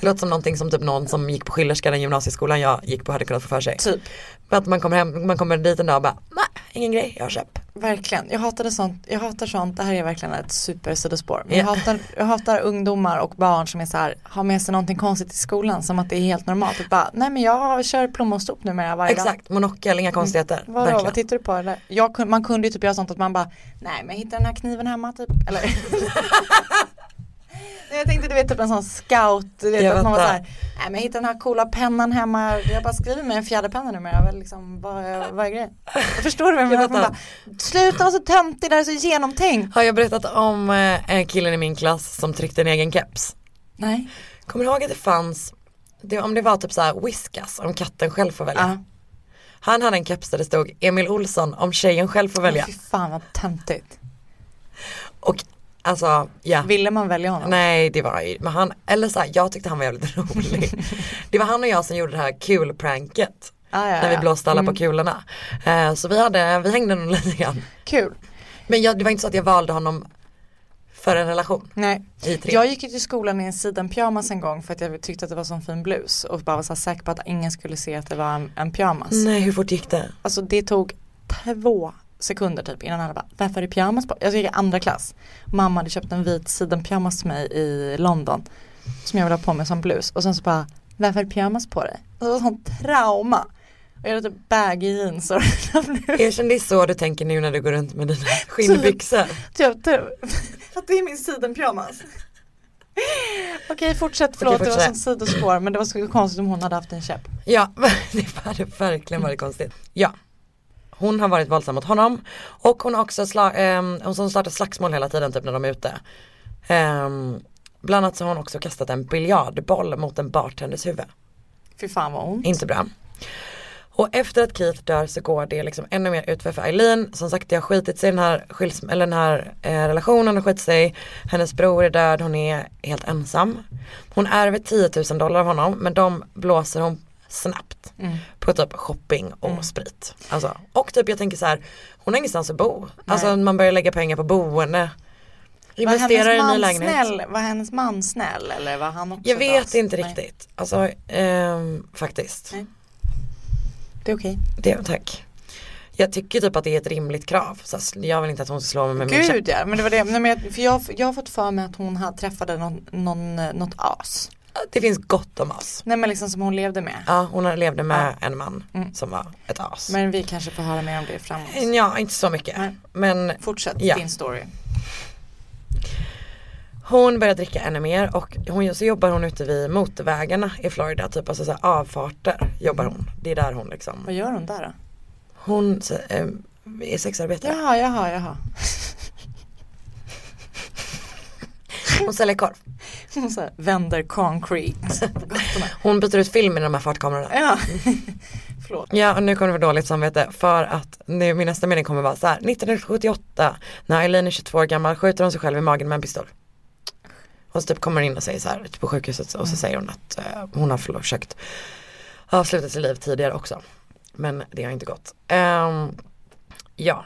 Det låter som någonting som typ någon som gick på Schillerskan, den gymnasieskolan jag gick på hade kunnat få för sig. typ. För att man kommer hem, man kommer dit en dag och bara, nej ingen grej, jag har käpp. Verkligen. Jag hatar sånt. Jag hatar sånt. Det här är verkligen ett supersidospår. Ja. jag, hatar, jag hatar ungdomar och barn som är så här, har med sig någonting konstigt i skolan som att det är helt normalt. Och bara, nej men jag kör plommonstop numera varje dag. Exakt, monokel, inga konstigheter. Vadå, Verkligen. vad tittar du på eller? Jag, man kunde ju typ göra sånt att man bara, nej men jag hittade den här kniven hemma typ. Eller Jag tänkte du vet typ en sån scout, du vet Jag att man var såhär, nej men jag hittade den här coola pennan hemma, jag bara skriver med en fjäderpenna numera, väl liksom, vad, är- grejen? Förstår du vad jag menar? Jag bara, Sluta vara så töntig, det här är så genomtänkt. Har jag berättat om eh, en killen i min klass som tryckte en egen keps? Nej. Kommer du ihåg att det fanns det, om det var typ så här whiskas om katten själv får välja. Ja. Han hade en keps där det stod Emil Olsson om tjejen själv får välja. Fy fan vad töntigt. Och alltså ja. Ville man välja honom? Nej det var ju, men han, eller så här, jag tyckte han var jävligt rolig. det var han och jag som gjorde det här kul pranket. Ah, ja, När vi ja. blåste alla Mm. på kulorna. Eh, så vi hade, vi hängde nog lite grann. Kul. Men jag, det var inte så att jag valde honom för en relation. Nej. Jag gick ju till skolan i en sidenpyjamas en gång för att jag tyckte att det var sån fin blus och bara var så säker på att ingen skulle se att det var en, en pyjamas. Nej hur fort gick det? Alltså det tog två sekunder typ innan alla bara, varför är det pyjamas på? Jag gick i andra klass. Mamma hade köpt en vit sidenpyjamas till mig i London. Som jag ville ha på mig som blus. Och sen så bara, varför är det pyjamas på dig? Och det var sånt trauma. Och jag hade typ baggy jeans och Erkänn det är så du tänker nu när du går runt med dina skinnbyxor. typ, typ. För att det är min sidenpyjamas. Okej fortsätt, förlåt det var fortsätt. som sidospår men det var så konstigt om hon hade haft en käpp. Ja, det hade verkligen varit konstigt. Ja. Hon har varit våldsam mot honom och hon har också sla- ehm, hon som startar slagsmål hela tiden typ när de är ute. Ehm, bland annat så har hon också kastat en biljardboll mot en bartenders huvud. Fy fan vad ont. Inte bra. Och efter att Keith dör så går det liksom ännu mer utför för Eileen. Som sagt det har skitit sig i den här, skils- eller den här eh, relationen har skitit sig. Hennes bror är död, hon är helt ensam. Hon ärver 10 000 dollar av honom men de blåser hon snabbt. Mm. På typ shopping och sprit. Alltså, och typ jag tänker så här, hon har ingenstans att bo. Alltså Nej. man börjar lägga pengar på boende. Investerar i en ny lägenhet. snäll? Var hennes man snäll eller var han också Jag vet das? inte Nej, riktigt. Alltså ehm, faktiskt. Nej. Det är okej. Det, tack. Jag tycker typ att det är ett rimligt krav. Så jag vill inte att hon ska slå mig med min käpp. Gud ja, men det var det. Nej, men jag, för jag, jag har fått för mig att hon hade träffade någon, någon, eh, något as. Det finns gott om oss. Nej men liksom som hon levde med. Ja, hon levde med en man Mm. som var ett as. Men vi kanske får höra mer om det framåt. Ja, inte så mycket. Nej. Men Fortsätt Ja. din story. hon börjar dricka ännu mer och hon, så jobbar hon ute vid motorvägarna i Florida. Typ alltså så avfarter jobbar hon. Det är där hon liksom. Vad gör hon där då? Hon så, eh, är sexarbetare. Jaha, jaha, jaha. Hon säljer korv. Hon så här, vänder concrete. Hon byter ut film i de här fartkamerorna. Ja. Förlåt. Ja och nu kommer det vara dåligt samvete för att nu, min nästa mening kommer vara så här 1978 när Eileen är 22 år gammal skjuter hon sig själv i magen med en pistol. Så typ kommer in och säger så här på sjukhuset och så säger hon att eh, hon har försökt avsluta sitt liv tidigare också. Men det har inte gått. Ehm, ja.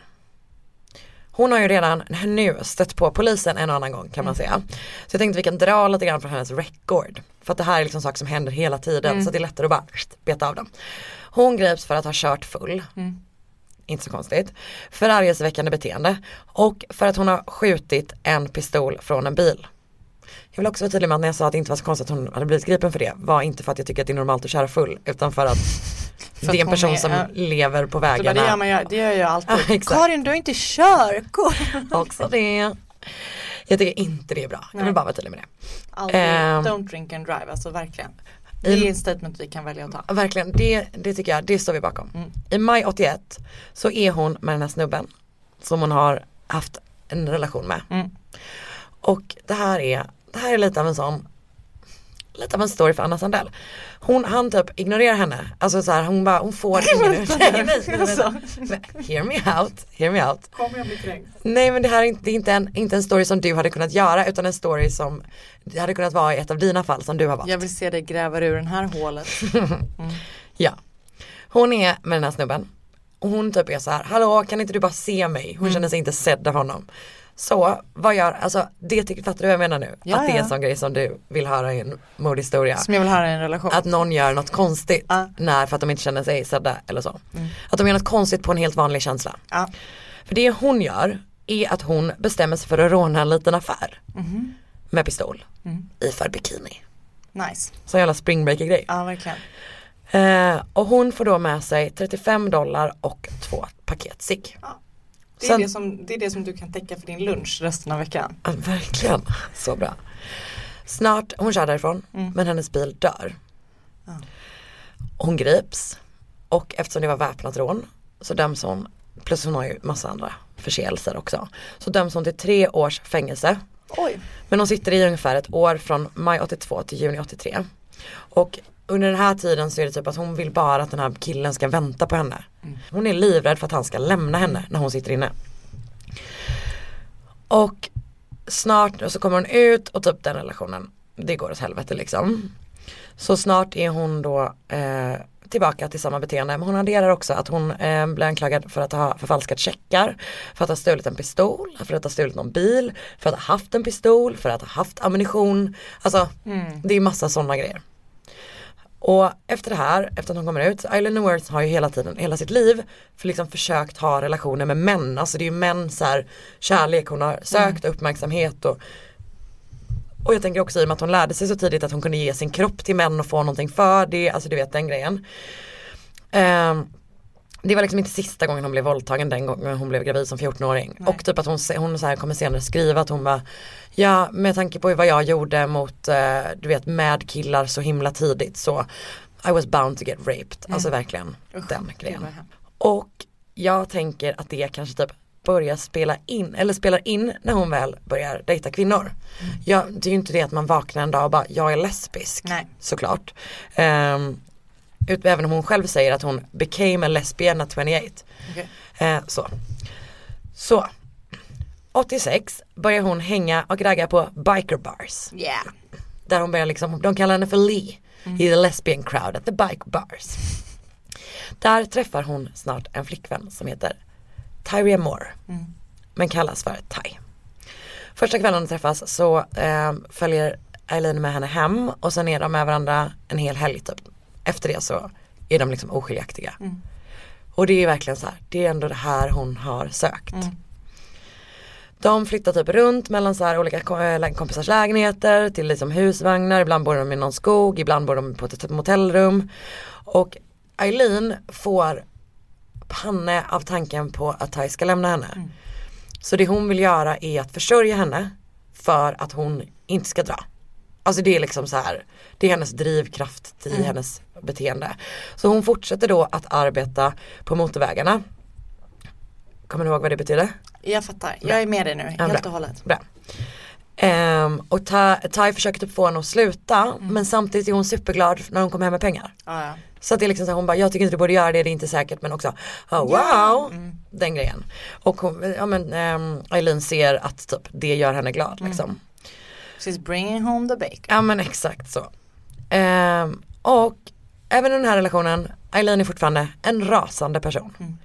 Hon har ju redan nu stött på polisen en och annan gång kan man säga. Så jag tänkte vi kan dra lite grann från hennes record. För att det här är liksom saker som händer hela tiden så det är lättare att bara beta av dem. Hon greps för att ha kört full. Inte så konstigt. Förargelseväckande beteende. Och för att hon har skjutit en pistol från en bil. Jag vill också vara tydlig med att när jag sa att det inte var så konstigt att hon hade blivit gripen för det var inte för att jag tycker att det är normalt att köra full utan för att det är en person är- som ja. lever på Det, bara, vägarna. det, gör man ju, det gör jag alltid. Ja. Karin du har inte körkort. Också det. Jag tycker inte det är bra. Jag Nej. vill bara vara tydlig med det. Aldrig, Ehm. don't drink and drive, alltså verkligen. Det är en statement vi kan välja att ta. Verkligen, det, det tycker jag, det står vi bakom. Mm. I maj 81 så är hon med den här snubben som hon har haft en relation med. Mm. Och det här är, det här är lite av en sån Lite av en story för Anna Sandell. Hon, han typ ignorerar henne. Alltså så här, hon bara, hon får ingen ursäkt. Men Hear me out, hear me out. Kommer jag bli kränkt? Nej men det här är inte, det är inte, en, inte en story som du hade kunnat göra utan en story som det hade kunnat vara i ett av dina fall som du har valt. Jag vill se dig gräva ur den här hålet. Ja. Hon är med den här snubben. Och hon typ är så här, hallå kan inte du bara se mig? Mm. Hon känner sig inte sedd av honom. Så vad gör, alltså det tycker, fattar du vad jag menar nu? Ja, att det är ja. en sån grej som du vill höra i en mordhistoria. Som jag vill höra i en relation. Att någon gör något konstigt Ja. när, för att de inte känner sig sedda eller så. Att de gör något konstigt på en helt vanlig känsla. Ja. För det hon gör är att hon bestämmer sig för att råna en liten affär. Mhm. Med pistol. Mm. I för bikini. Nice. Så jävla spring breaker grej. Ja verkligen. Eh, och hon får då med sig 35 dollar och två paket cigg. Det är, Sen- det, som, det är det som du kan täcka för din lunch resten av veckan. Ja, verkligen, så bra. Snart, hon kör därifrån men hennes bil dör. Hon grips och eftersom det var väpnat rån så döms hon, plus hon har ju massa andra förseelser också. Så döms hon till tre års fängelse. Oj. Men hon sitter i ungefär ett år från maj 82 till juni 83. Och under den här tiden så är det typ att hon vill bara att den här killen ska vänta på henne. Hon är livrädd för att han ska lämna henne när hon sitter inne. Och snart så kommer hon ut och typ den relationen, det går åt helvete liksom. Så snart är hon då eh, tillbaka till samma beteende. Men hon adderar också att hon eh, blir anklagad för att ha förfalskat checkar, för att ha stulit en pistol, för att ha stulit någon bil, för att ha haft en pistol, för att ha haft ammunition. Alltså det är massa sådana grejer. Och efter det här, efter att hon kommer ut, Eileen Worth har ju hela tiden, hela sitt liv för liksom försökt ha relationer med män. Alltså det är ju män så här, kärlek, hon har sökt uppmärksamhet och och jag tänker också i och med att hon lärde sig så tidigt att hon kunde ge sin kropp till män och få någonting för det, alltså du vet den grejen. Ehm, det var liksom inte sista gången hon blev våldtagen den gången hon blev gravid som 14-åring. Och typ att hon, hon så här kommer senare skriva att hon bara Ja med tanke på vad jag gjorde mot eh, du vet med killar så himla tidigt så I was bound to get raped. Alltså verkligen den grejen. Och jag tänker att det kanske typ börjar spela in, eller spelar in när hon väl börjar dejta kvinnor. Ja, det är ju inte det att man vaknar en dag och bara, jag är lesbisk. Nej. Såklart. Um, ut, även om hon själv säger att hon became a lesbian at 28. Okej. Eh, så. så. 86 börjar hon hänga och ragga på biker bars. Yeah. Där hon börjar liksom, de kallar henne för Lee i the lesbian crowd at the bike bars. Där träffar hon snart en flickvän som heter Tyria Moore. Men kallas för Ty. Första kvällen de träffas så eh, följer Eileen med henne hem och sen är de med varandra en hel helg typ. Efter det så är de liksom oskiljaktiga. Och det är verkligen så här, det är ändå det här hon har sökt. De flyttar typ runt mellan så här olika lä- kompisars lägenheter till liksom husvagnar, ibland bor de i någon skog, ibland bor de på ett motellrum. Och Eileen får panne av tanken på att Ty ska lämna henne. Så det hon vill göra är att försörja henne för att hon inte ska dra. Alltså det är liksom så här, det är hennes drivkraft i hennes beteende. Så hon fortsätter då att arbeta på motorvägarna. Kommer du ihåg vad det betyder? Jag fattar, jag är med dig nu Ja, helt bra. och hållet. Bra. Ehm, och Ta- Tai försöker typ få henne att sluta men samtidigt är hon superglad när hon kommer hem med pengar. Ja, ja. Så att det är liksom så här, hon bara, jag tycker inte du borde göra det, det är inte säkert men också, oh, wow, den grejen. Och hon, ja men um, Eileen ser att typ det gör henne glad liksom. She's bringing home the bacon. Ja men exakt så. Ehm, och även i den här relationen, Eileen är fortfarande en rasande person.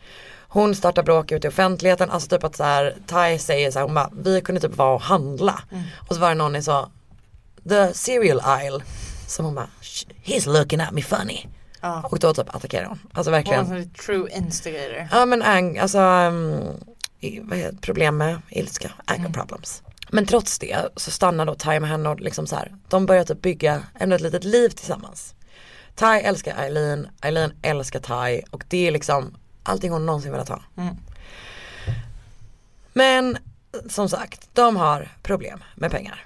Hon startar bråk ute i offentligheten, alltså typ att så här, Ty säger så här, hon bara, vi kunde typ vara och handla. Och så var det någon som sa, the cereal aisle. Som hon bara, "Sh- he's looking at me funny. Ja. Och då typ attackerar hon. Alltså Hon verkligen. är en true instigator. Ja men ang, alltså um, i- problem med ilska, anger problems. Men trots det så stannar då Ty med henne och liksom så här, de börjar typ bygga ännu ett litet liv tillsammans. Ty älskar Eileen, Eileen älskar Ty och det är liksom allting hon någonsin velat ha. Men som sagt, de har problem med pengar.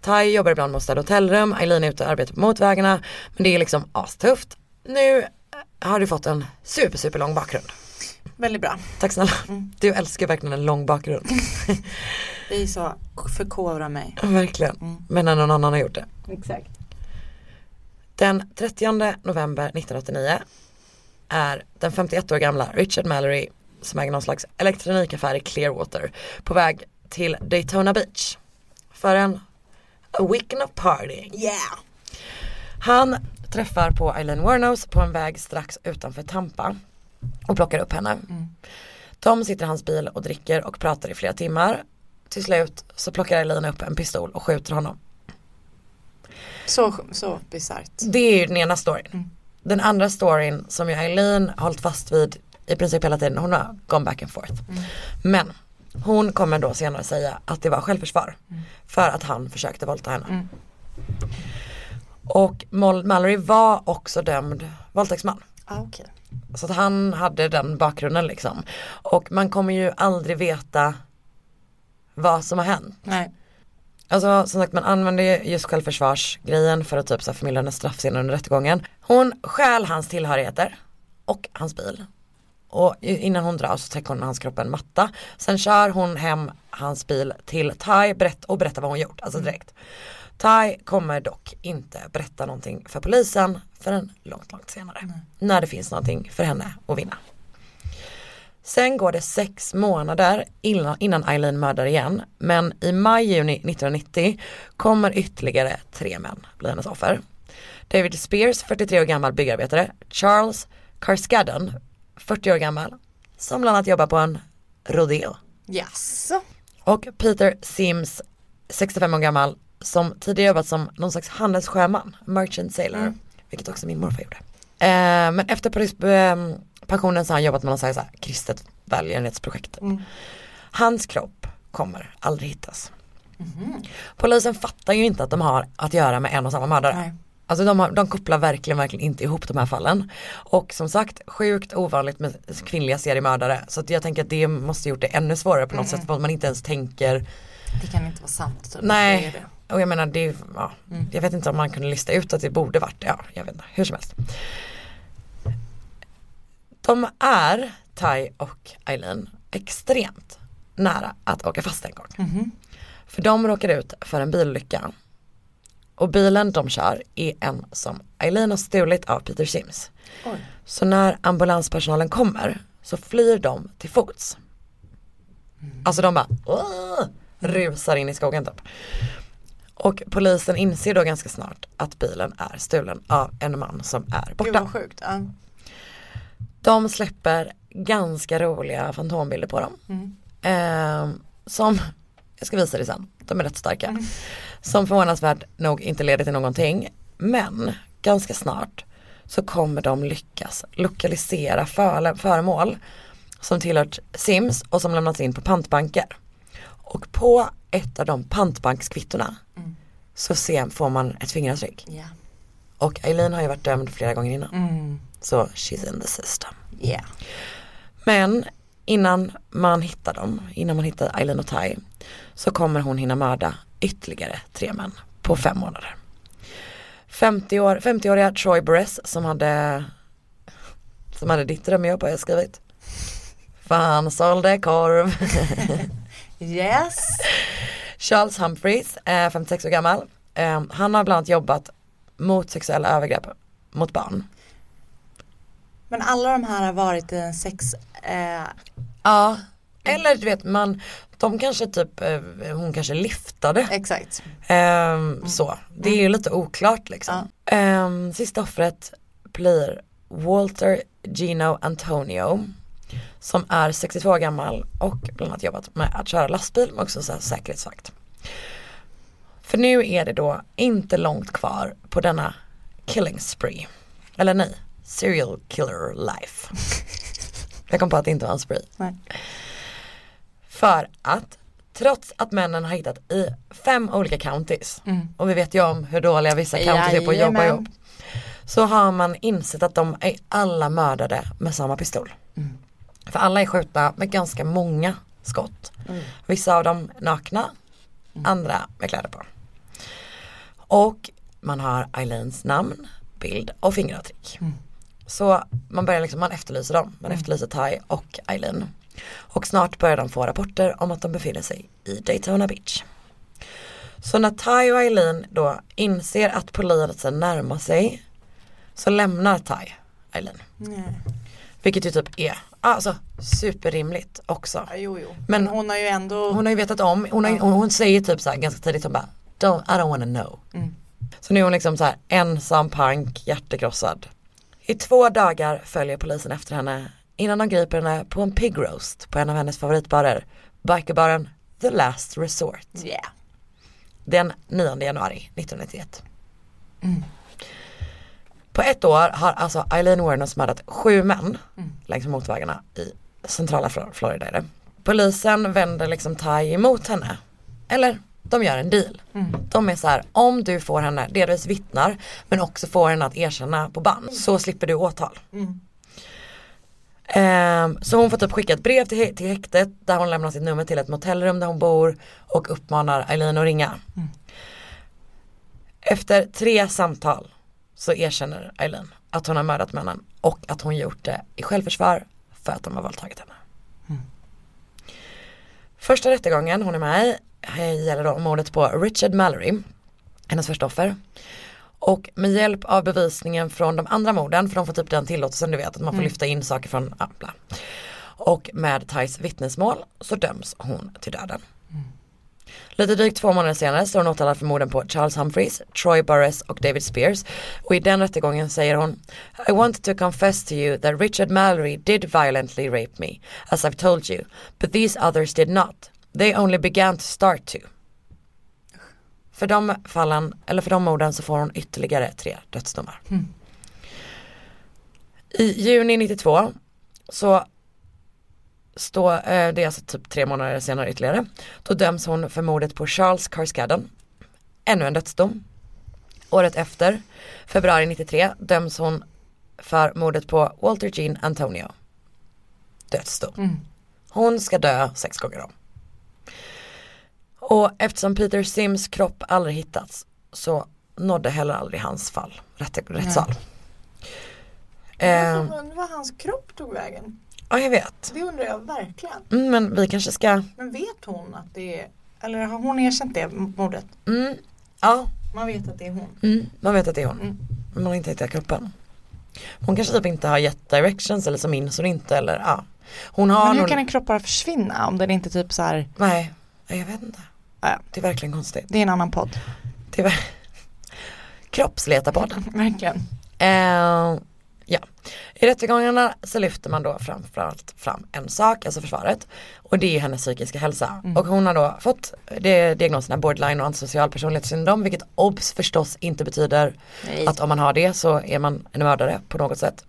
Ty jobbar ibland med att städa hotellrum, Eileen är ute och arbetar på motvägarna. Men det är liksom astufft. Nu har du fått en super super lång bakgrund. Väldigt bra. Tack snälla. Du älskar verkligen en lång bakgrund. Det är så, förkovra mig. verkligen. Men när någon annan har gjort det. Exakt. Den 30 november 1989 är den 51 år gamla Richard Mallory som äger någon slags elektronikaffär i Clearwater på väg till Daytona Beach för en a weekend of partying. Yeah. Han träffar på Eileen Warnos på en väg strax utanför Tampa och plockar upp henne. De sitter i hans bil och dricker och pratar i flera timmar. Till slut så plockar Eileen upp en pistol och skjuter honom. Så, så bisarrt. Det är ju den ena storyn. Den andra storyn som ju Eileen hållit fast vid i princip hela tiden, hon har gone back and forth. Men hon kommer då senare säga att det var självförsvar. För att han försökte våldta henne. Och Moll- Mallory var också dömd våldtäktsman. Ah, okej. Så att han hade den bakgrunden liksom. Och man kommer ju aldrig veta vad som har hänt. Nej. Alltså som sagt man använder ju just självförsvarsgrejen för att typ så här förmildra hennes straffscenen under rättegången. Hon stjäl hans tillhörigheter och hans bil. Och innan hon drar så täcker hon hans kropp en matta. Sen kör hon hem hans bil till Thai berätt och berättar vad hon gjort, alltså direkt. Ty kommer dock inte berätta någonting för polisen förrän långt, långt senare. När det finns någonting för henne att vinna. Sen går det sex månader innan, Eileen mördar igen. Men i maj-juni 1990 kommer ytterligare tre män bli hennes offer. David Spears, 43 år gammal byggarbetare. Charles Carskadden, 40 år gammal. Som bland annat jobbar på en rodeo. Jaså? Och Peter Sims, 65 år gammal, som tidigare jobbat som någon slags handelssjöman, merchant sailor, vilket också min morfar gjorde. Eh, men efter polis, eh, pensionen så har han jobbat med något så här kristet välgörenhetsprojekt. Hans kropp kommer aldrig hittas. Polisen fattar ju inte att de har att göra med en och samma mördare. Nej. Alltså de, har, de kopplar verkligen, verkligen inte ihop de här fallen. Och som sagt, sjukt ovanligt med kvinnliga seriemördare. Så jag tänker att det måste gjort det ännu svårare på något sätt. För att man inte ens tänker Det kan inte vara sant. Typ. Det Nej, det. och jag menar det, ja, jag vet inte om man kunde lista ut att det borde varit, ja jag vet inte, hur som helst. De är, Ty och Eileen, extremt nära att åka fast en gång. För de råkar ut för en bilolycka. Och bilen de kör är en som Eileen har stulit av Peter Sims. Oj. Så när ambulanspersonalen kommer så flyr de till fots. Alltså de bara "Åh!" rusar in i skogen typ. Och polisen inser då ganska snart att bilen är stulen av en man som är Gud borta. vad sjukt. Ja. De släpper ganska roliga fantombilder på dem. Ehm, som, jag ska visa det sen, de är rätt starka. Som förvånansvärt nog inte leder till någonting. Men ganska snart så kommer de lyckas lokalisera före- föremål som tillhört Sims och som lämnats in på pantbanker. Och på ett av de pantbankskvittorna så ser, får man ett fingeravtryck. Ja. Och Eileen har ju varit dömd flera gånger innan. Mm. Så she's in the system. Yeah. Men innan man hittar dem, innan man hittar Eileen och Ty så kommer hon hinna mörda ytterligare tre män på fem månader. 50 år, 50-åriga Troy Burress som hade som hade ditt drömjobb har jag skrivit. Fan sålde korv. Yes. Charles Humphreys, eh, 56 år gammal. Eh, han har bland annat jobbat mot sexuella övergrepp mot barn. Men alla de här har varit i en sex, eh, Ja, eller du vet man, de kanske typ, eh, hon kanske liftade. exakt. Ehm, Så, det är ju lite oklart liksom. Ehm, sista offret blir Walter Gino Antonio. Som är 62 år gammal och bland annat jobbat med att köra lastbil men också så här säkerhetsvakt. För nu är det då inte långt kvar på denna killing spree. Eller nej, serial killer life. Jag kom på att det inte var en spree. Nej. För att trots att männen har hittat i fem olika counties och vi vet ju om hur dåliga vissa counties är på att jobba Jajamän. ihop. Så har man insett att de är alla mördade med samma pistol. För alla är skjutna med ganska många skott. Vissa av dem nakna, andra med kläder på. Och man har Eileens namn, bild och fingeravtryck. Så man börjar liksom, man efterlyser dem. Man efterlyser Ty och Eileen. Och snart börjar de få rapporter om att de befinner sig i Daytona Beach. Så när Ty och Eileen då inser att polisen närmar sig så lämnar Ty Eileen. Vilket ju typ är alltså, superrimligt också. Jo, jo. Men- Men hon har ju ändå, Hon har ju vetat om, hon, har, hon, hon säger typ så här ganska tidigt, hon bara don't, I don't wanna know. Så nu är hon liksom så här ensam pank, hjärtekrossad. I två dagar följer polisen efter henne innan de griper henne på en pig roast på en av hennes favoritbarer, bikerbaren The Last Resort. yeah. Den 9 januari 1991. På ett år har alltså Eileen Warners mördat sju män längs motorvägarna i centrala Flor- Florida. Polisen vänder liksom Ty emot henne. Eller de gör en deal. De är så här, om du får henne, delvis vittnar men också får henne att erkänna på band så slipper du åtal. Ehm, så hon får typ skicka ett brev till, till häktet där hon lämnar sitt nummer till ett motellrum där hon bor och uppmanar Eileen att ringa. Efter tre samtal så erkänner Eileen att hon har mördat männen och att hon gjort det i självförsvar för att de har våldtagit henne. Första rättegången hon är med i gäller då mordet på Richard Mallory hennes första offer. Och med hjälp av bevisningen från de andra morden, för de får typ den tillåtelsen du vet att man får lyfta in saker från, ja, bla. Och med Thais vittnesmål så döms hon till döden. Lite drygt två månader senare står hon åtalad för morden på Charles Humphreys, Troy Burress och David Spears och i den rättegången säger hon I want to confess to you that Richard Mallory did violently rape me, as I've told you, but these others did not. They only began to start to. För de fallen, eller för de morden så får hon ytterligare tre dödsdomar. I juni 92 så står, eh, det är alltså typ tre månader senare ytterligare, då döms hon för mordet på Charles Carskadden. Ännu en dödsdom. Året efter, februari 93, döms hon för mordet på Walter Jean Antonio. Dödsdom. Hon ska dö sex gånger om. Och eftersom Peter Sims kropp aldrig hittats så nådde heller aldrig hans fall rätt, rättssal. Eh, var hans kropp tog vägen. ja jag vet. Det undrar jag verkligen. Mm, men vi kanske ska, Men vet hon att det är, eller har hon erkänt det mordet? mm, ja Man vet att det är hon. Mm, man vet att det är hon. Mm. Men man har inte hittat kroppen. Hon kanske typ inte har gett directions eller så minns hon inte eller ja. Hon har Men hur nog, kan en kropp bara försvinna om den inte typ så här, nej, jag vet inte. Ja. Det är verkligen konstigt. det är en annan podd. Det är Kroppsletarpodden. Verkligen. Eh, ja, i rättegångarna så lyfter man då framförallt fram en sak, alltså försvaret. Och det är hennes psykiska hälsa. Och hon har då fått det, diagnoserna borderline och antisocial personlighetssyndrom, vilket obs förstås inte betyder Nej. att om man har det så är man en mördare på något sätt.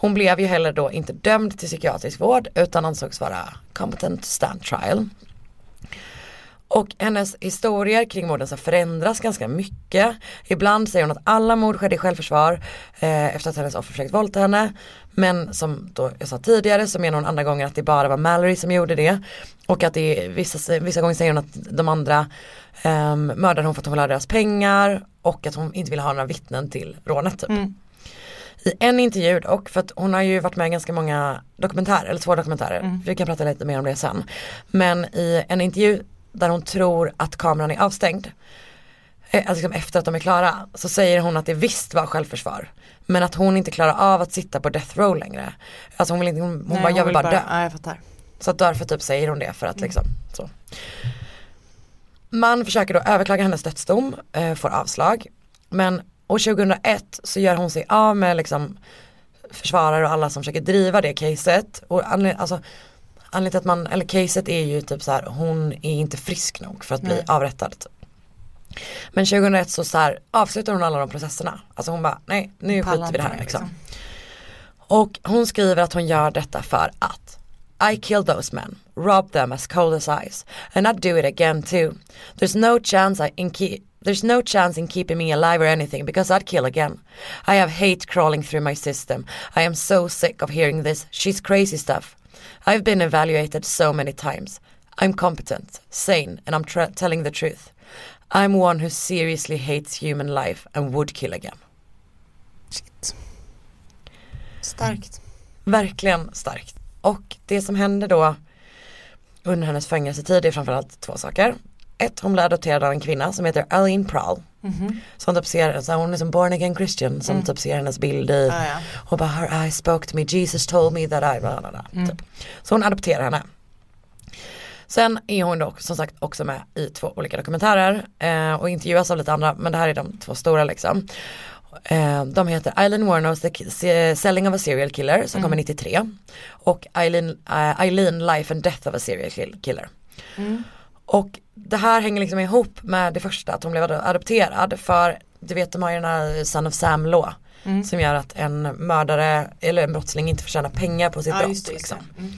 Hon blev ju heller då inte dömd till psykiatrisk vård utan ansågs vara competent stand trial. Och hennes historier kring morden så förändras ganska mycket. Ibland säger hon att alla mord skedde i självförsvar eh, efter att hennes offer försökt våldta henne. Men som då jag sa tidigare så menar hon andra gånger att det bara var Mallory som gjorde det. Och att det är, vissa, vissa gånger säger hon att de andra eh, mördade hon för att hon ville ha deras pengar och att hon inte ville ha några vittnen till rånet typ. I en intervju dock, för att hon har ju varit med i ganska många dokumentärer, eller två dokumentärer, vi kan prata lite mer om det sen. Men i en intervju där hon tror att kameran är avstängd, eh, alltså liksom efter att de är klara, så säger hon att det visst var självförsvar. Men att hon inte klarar av att sitta på death row längre. Alltså hon vill inte, hon, hon Nej, bara, jag vill bara dö. Ja, jag fattar. Så att därför typ säger hon det för att liksom så. Man försöker då överklaga hennes dödsdom, eh, får avslag. Men år 2001 så gör hon sig av med liksom försvarare och alla som försöker driva det caset. Och alltså, anledningen till att man, eller caset är ju typ så här, hon är inte frisk nog för att bli avrättad. Typ. Men 2001 så, så här, avslutar hon alla de processerna. Alltså hon bara, nej nu Pallar skiter vi det här mer, liksom. Och hon skriver att hon gör detta för att I killed those men, robbed them as cold as ice, and I'd do it again too. There's no chance I in keep There's no chance in keeping me alive or anything because I'd kill again. I have hate crawling through my system. I am so sick of hearing this. She's crazy stuff. I've been evaluated so many times. I'm competent, sane, and I'm telling the truth. I'm one who seriously hates human life and would kill again. Shit. Starkt. Verkligen starkt. Och det som hände då under hennes fängelsetid är framförallt två saker. Ett, hon blev adopterad av en kvinna som heter Eileen Prowl. Som typ ser, så här, hon är som born again christian som typ ser hennes bild i Ja, ja. och bara her eyes spoke to me, Jesus told me that I, bla, bla, bla, typ. Så hon adopterar henne. Sen är hon då som sagt också med i två olika dokumentärer eh, och intervjuas av lite andra men det här är de två stora liksom. Eh, de heter Eileen Warnos The Selling of a Serial Killer som kommer 93 och Eileen, eh, Eileen Life and Death of a Serial Kill- Killer. Och det här hänger liksom ihop med det första att hon blev ad- adopterad för du vet de har ju den här Son of Sam Law som gör att en mördare eller en brottsling inte får tjäna pengar på sitt Ja, brott. just det, liksom. Mm.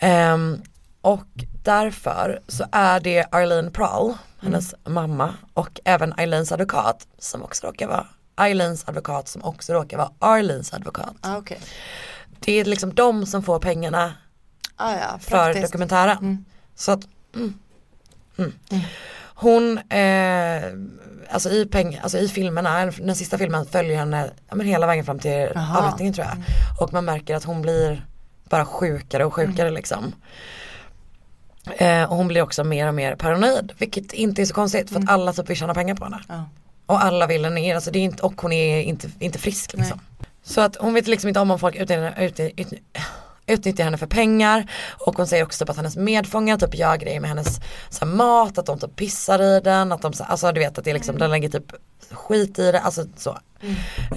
Ehm, och därför så är det Arlene Prowl, hennes mamma och även Eileens advokat som också råkar vara Eileens advokat som också råkar vara Arleens advokat. Ah, okej. Det är liksom de som får pengarna Ah, ja, för dokumentären. Så att, mm, mm. Hon, eh, alltså, i peng, alltså i filmerna, den sista filmen följer henne ja, men hela vägen fram till Jaha. avrättningen tror jag. Och man märker att hon blir bara sjukare och sjukare liksom. Eh, och hon blir också mer och mer paranoid, vilket inte är så konstigt för att alla typ vill tjäna pengar på henne. Ja. Och alla vill henne ner, alltså det är inte, och hon är inte, inte frisk liksom. Så att hon vet liksom inte om om folk utnyttjar, utnyttjar, utnyttjar, henne för pengar och hon säger också typ att hennes medfångar typ gör grejer med hennes så här, mat, att de typ pissar i den, att de så, alltså du vet att det är liksom, den lägger typ skit i det, alltså så.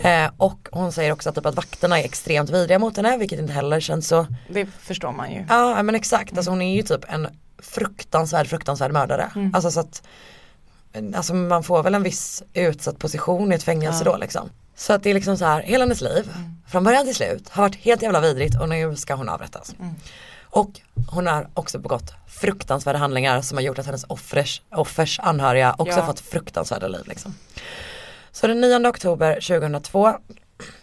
Eh, och hon säger också att, typ att vakterna är extremt vidriga mot henne vilket inte heller känns så Det förstår man ju. Ja men exakt, alltså hon är ju typ en fruktansvärd fruktansvärd mördare. Alltså så att Alltså man får väl en viss utsatt position i ett fängelse då liksom. Så att det är liksom så här, hela hennes liv, från början till slut, har varit helt jävla vidrigt och nu ska hon avrättas. Och hon har också begått fruktansvärda handlingar som har gjort att hennes offers, offers anhöriga också Ja. fått fruktansvärda liv liksom. Så den 9 oktober 2002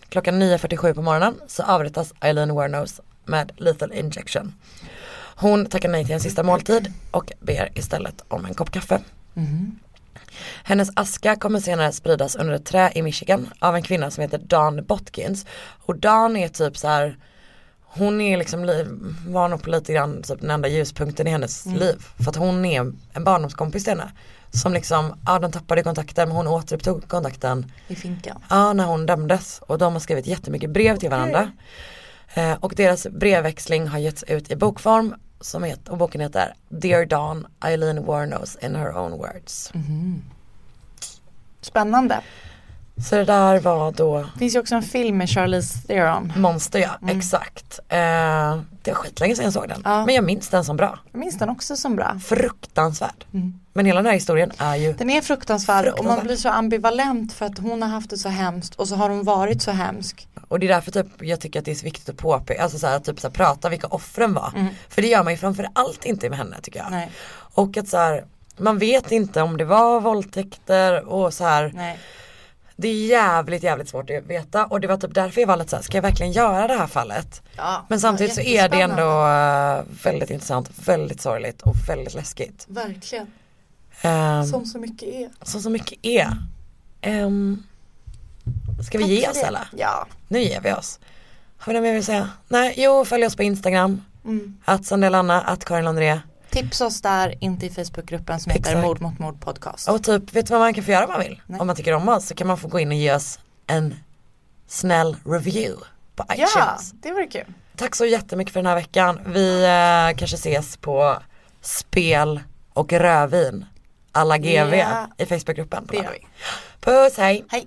klockan 9.47 på morgonen så avrättas Eileen Wernos med lethal injection. Hon tackar nej till en sista måltid och ber istället om en kopp kaffe. Hennes aska kommer senare spridas under ett trä i Michigan av en kvinna som heter Dawn Botkins. Och Dawn är typ så här hon är liksom, li- var nog på lite grann typ den enda ljuspunkten i hennes liv. För att hon är en barndomskompis till henne. Som liksom, ja de tappade kontakten men hon återupptog kontakten I finkan. Ja, när hon dömdes och de har skrivit jättemycket brev till varandra. Eh, och deras brevväxling har getts ut i bokform som heter, och boken heter Dear Dawn, Eileen Warnos in her own words. Spännande. Så det där var då Det finns ju också en film med Charlize Theron. Monster ja, exakt. Eh, det var skitlänge sedan jag såg den. Ja. Men jag minns den som bra. Jag minns den också som bra. Fruktansvärd. Men hela den här historien är ju Den är fruktansvärd, och man Fruktansvärd. blir så ambivalent för att hon har haft det så hemskt och så har hon varit så hemsk. Och det är därför typ jag tycker att det är så viktigt att påpeka, alltså så här, typ så här, prata vilka offren var. För det gör man ju framför allt inte med henne tycker jag. Nej. Och att så här, man vet inte om det var våldtäkter och så här. Nej. Det är jävligt jävligt svårt att veta och det var typ därför jag var lite så här, ska jag verkligen göra det här fallet? Ja, Men samtidigt så ja, är det ändå eh, väldigt intressant, väldigt sorgligt och väldigt läskigt. Verkligen. Um, Som så mycket är. som så mycket är. Um, ska vi Tack ge oss det. eller? Ja. Nu ger vi oss. Har vi något mer att säga? Nej, jo följ oss på Instagram. Att Sandelanna, att Karin Landré. Tips oss där, inte i Facebookgruppen som heter. Mord mot mord podcast. Och typ, vet du vad man kan få göra om man vill? Nej. Om man tycker om oss så kan man få gå in och ge oss en snäll review på ja, iTunes. det vore kul. Tack så jättemycket för den här veckan. Vi eh, kanske ses på spel och rödvin alla GV Ja. i Facebookgruppen. på Det gör vi. Puss, hej! Hej.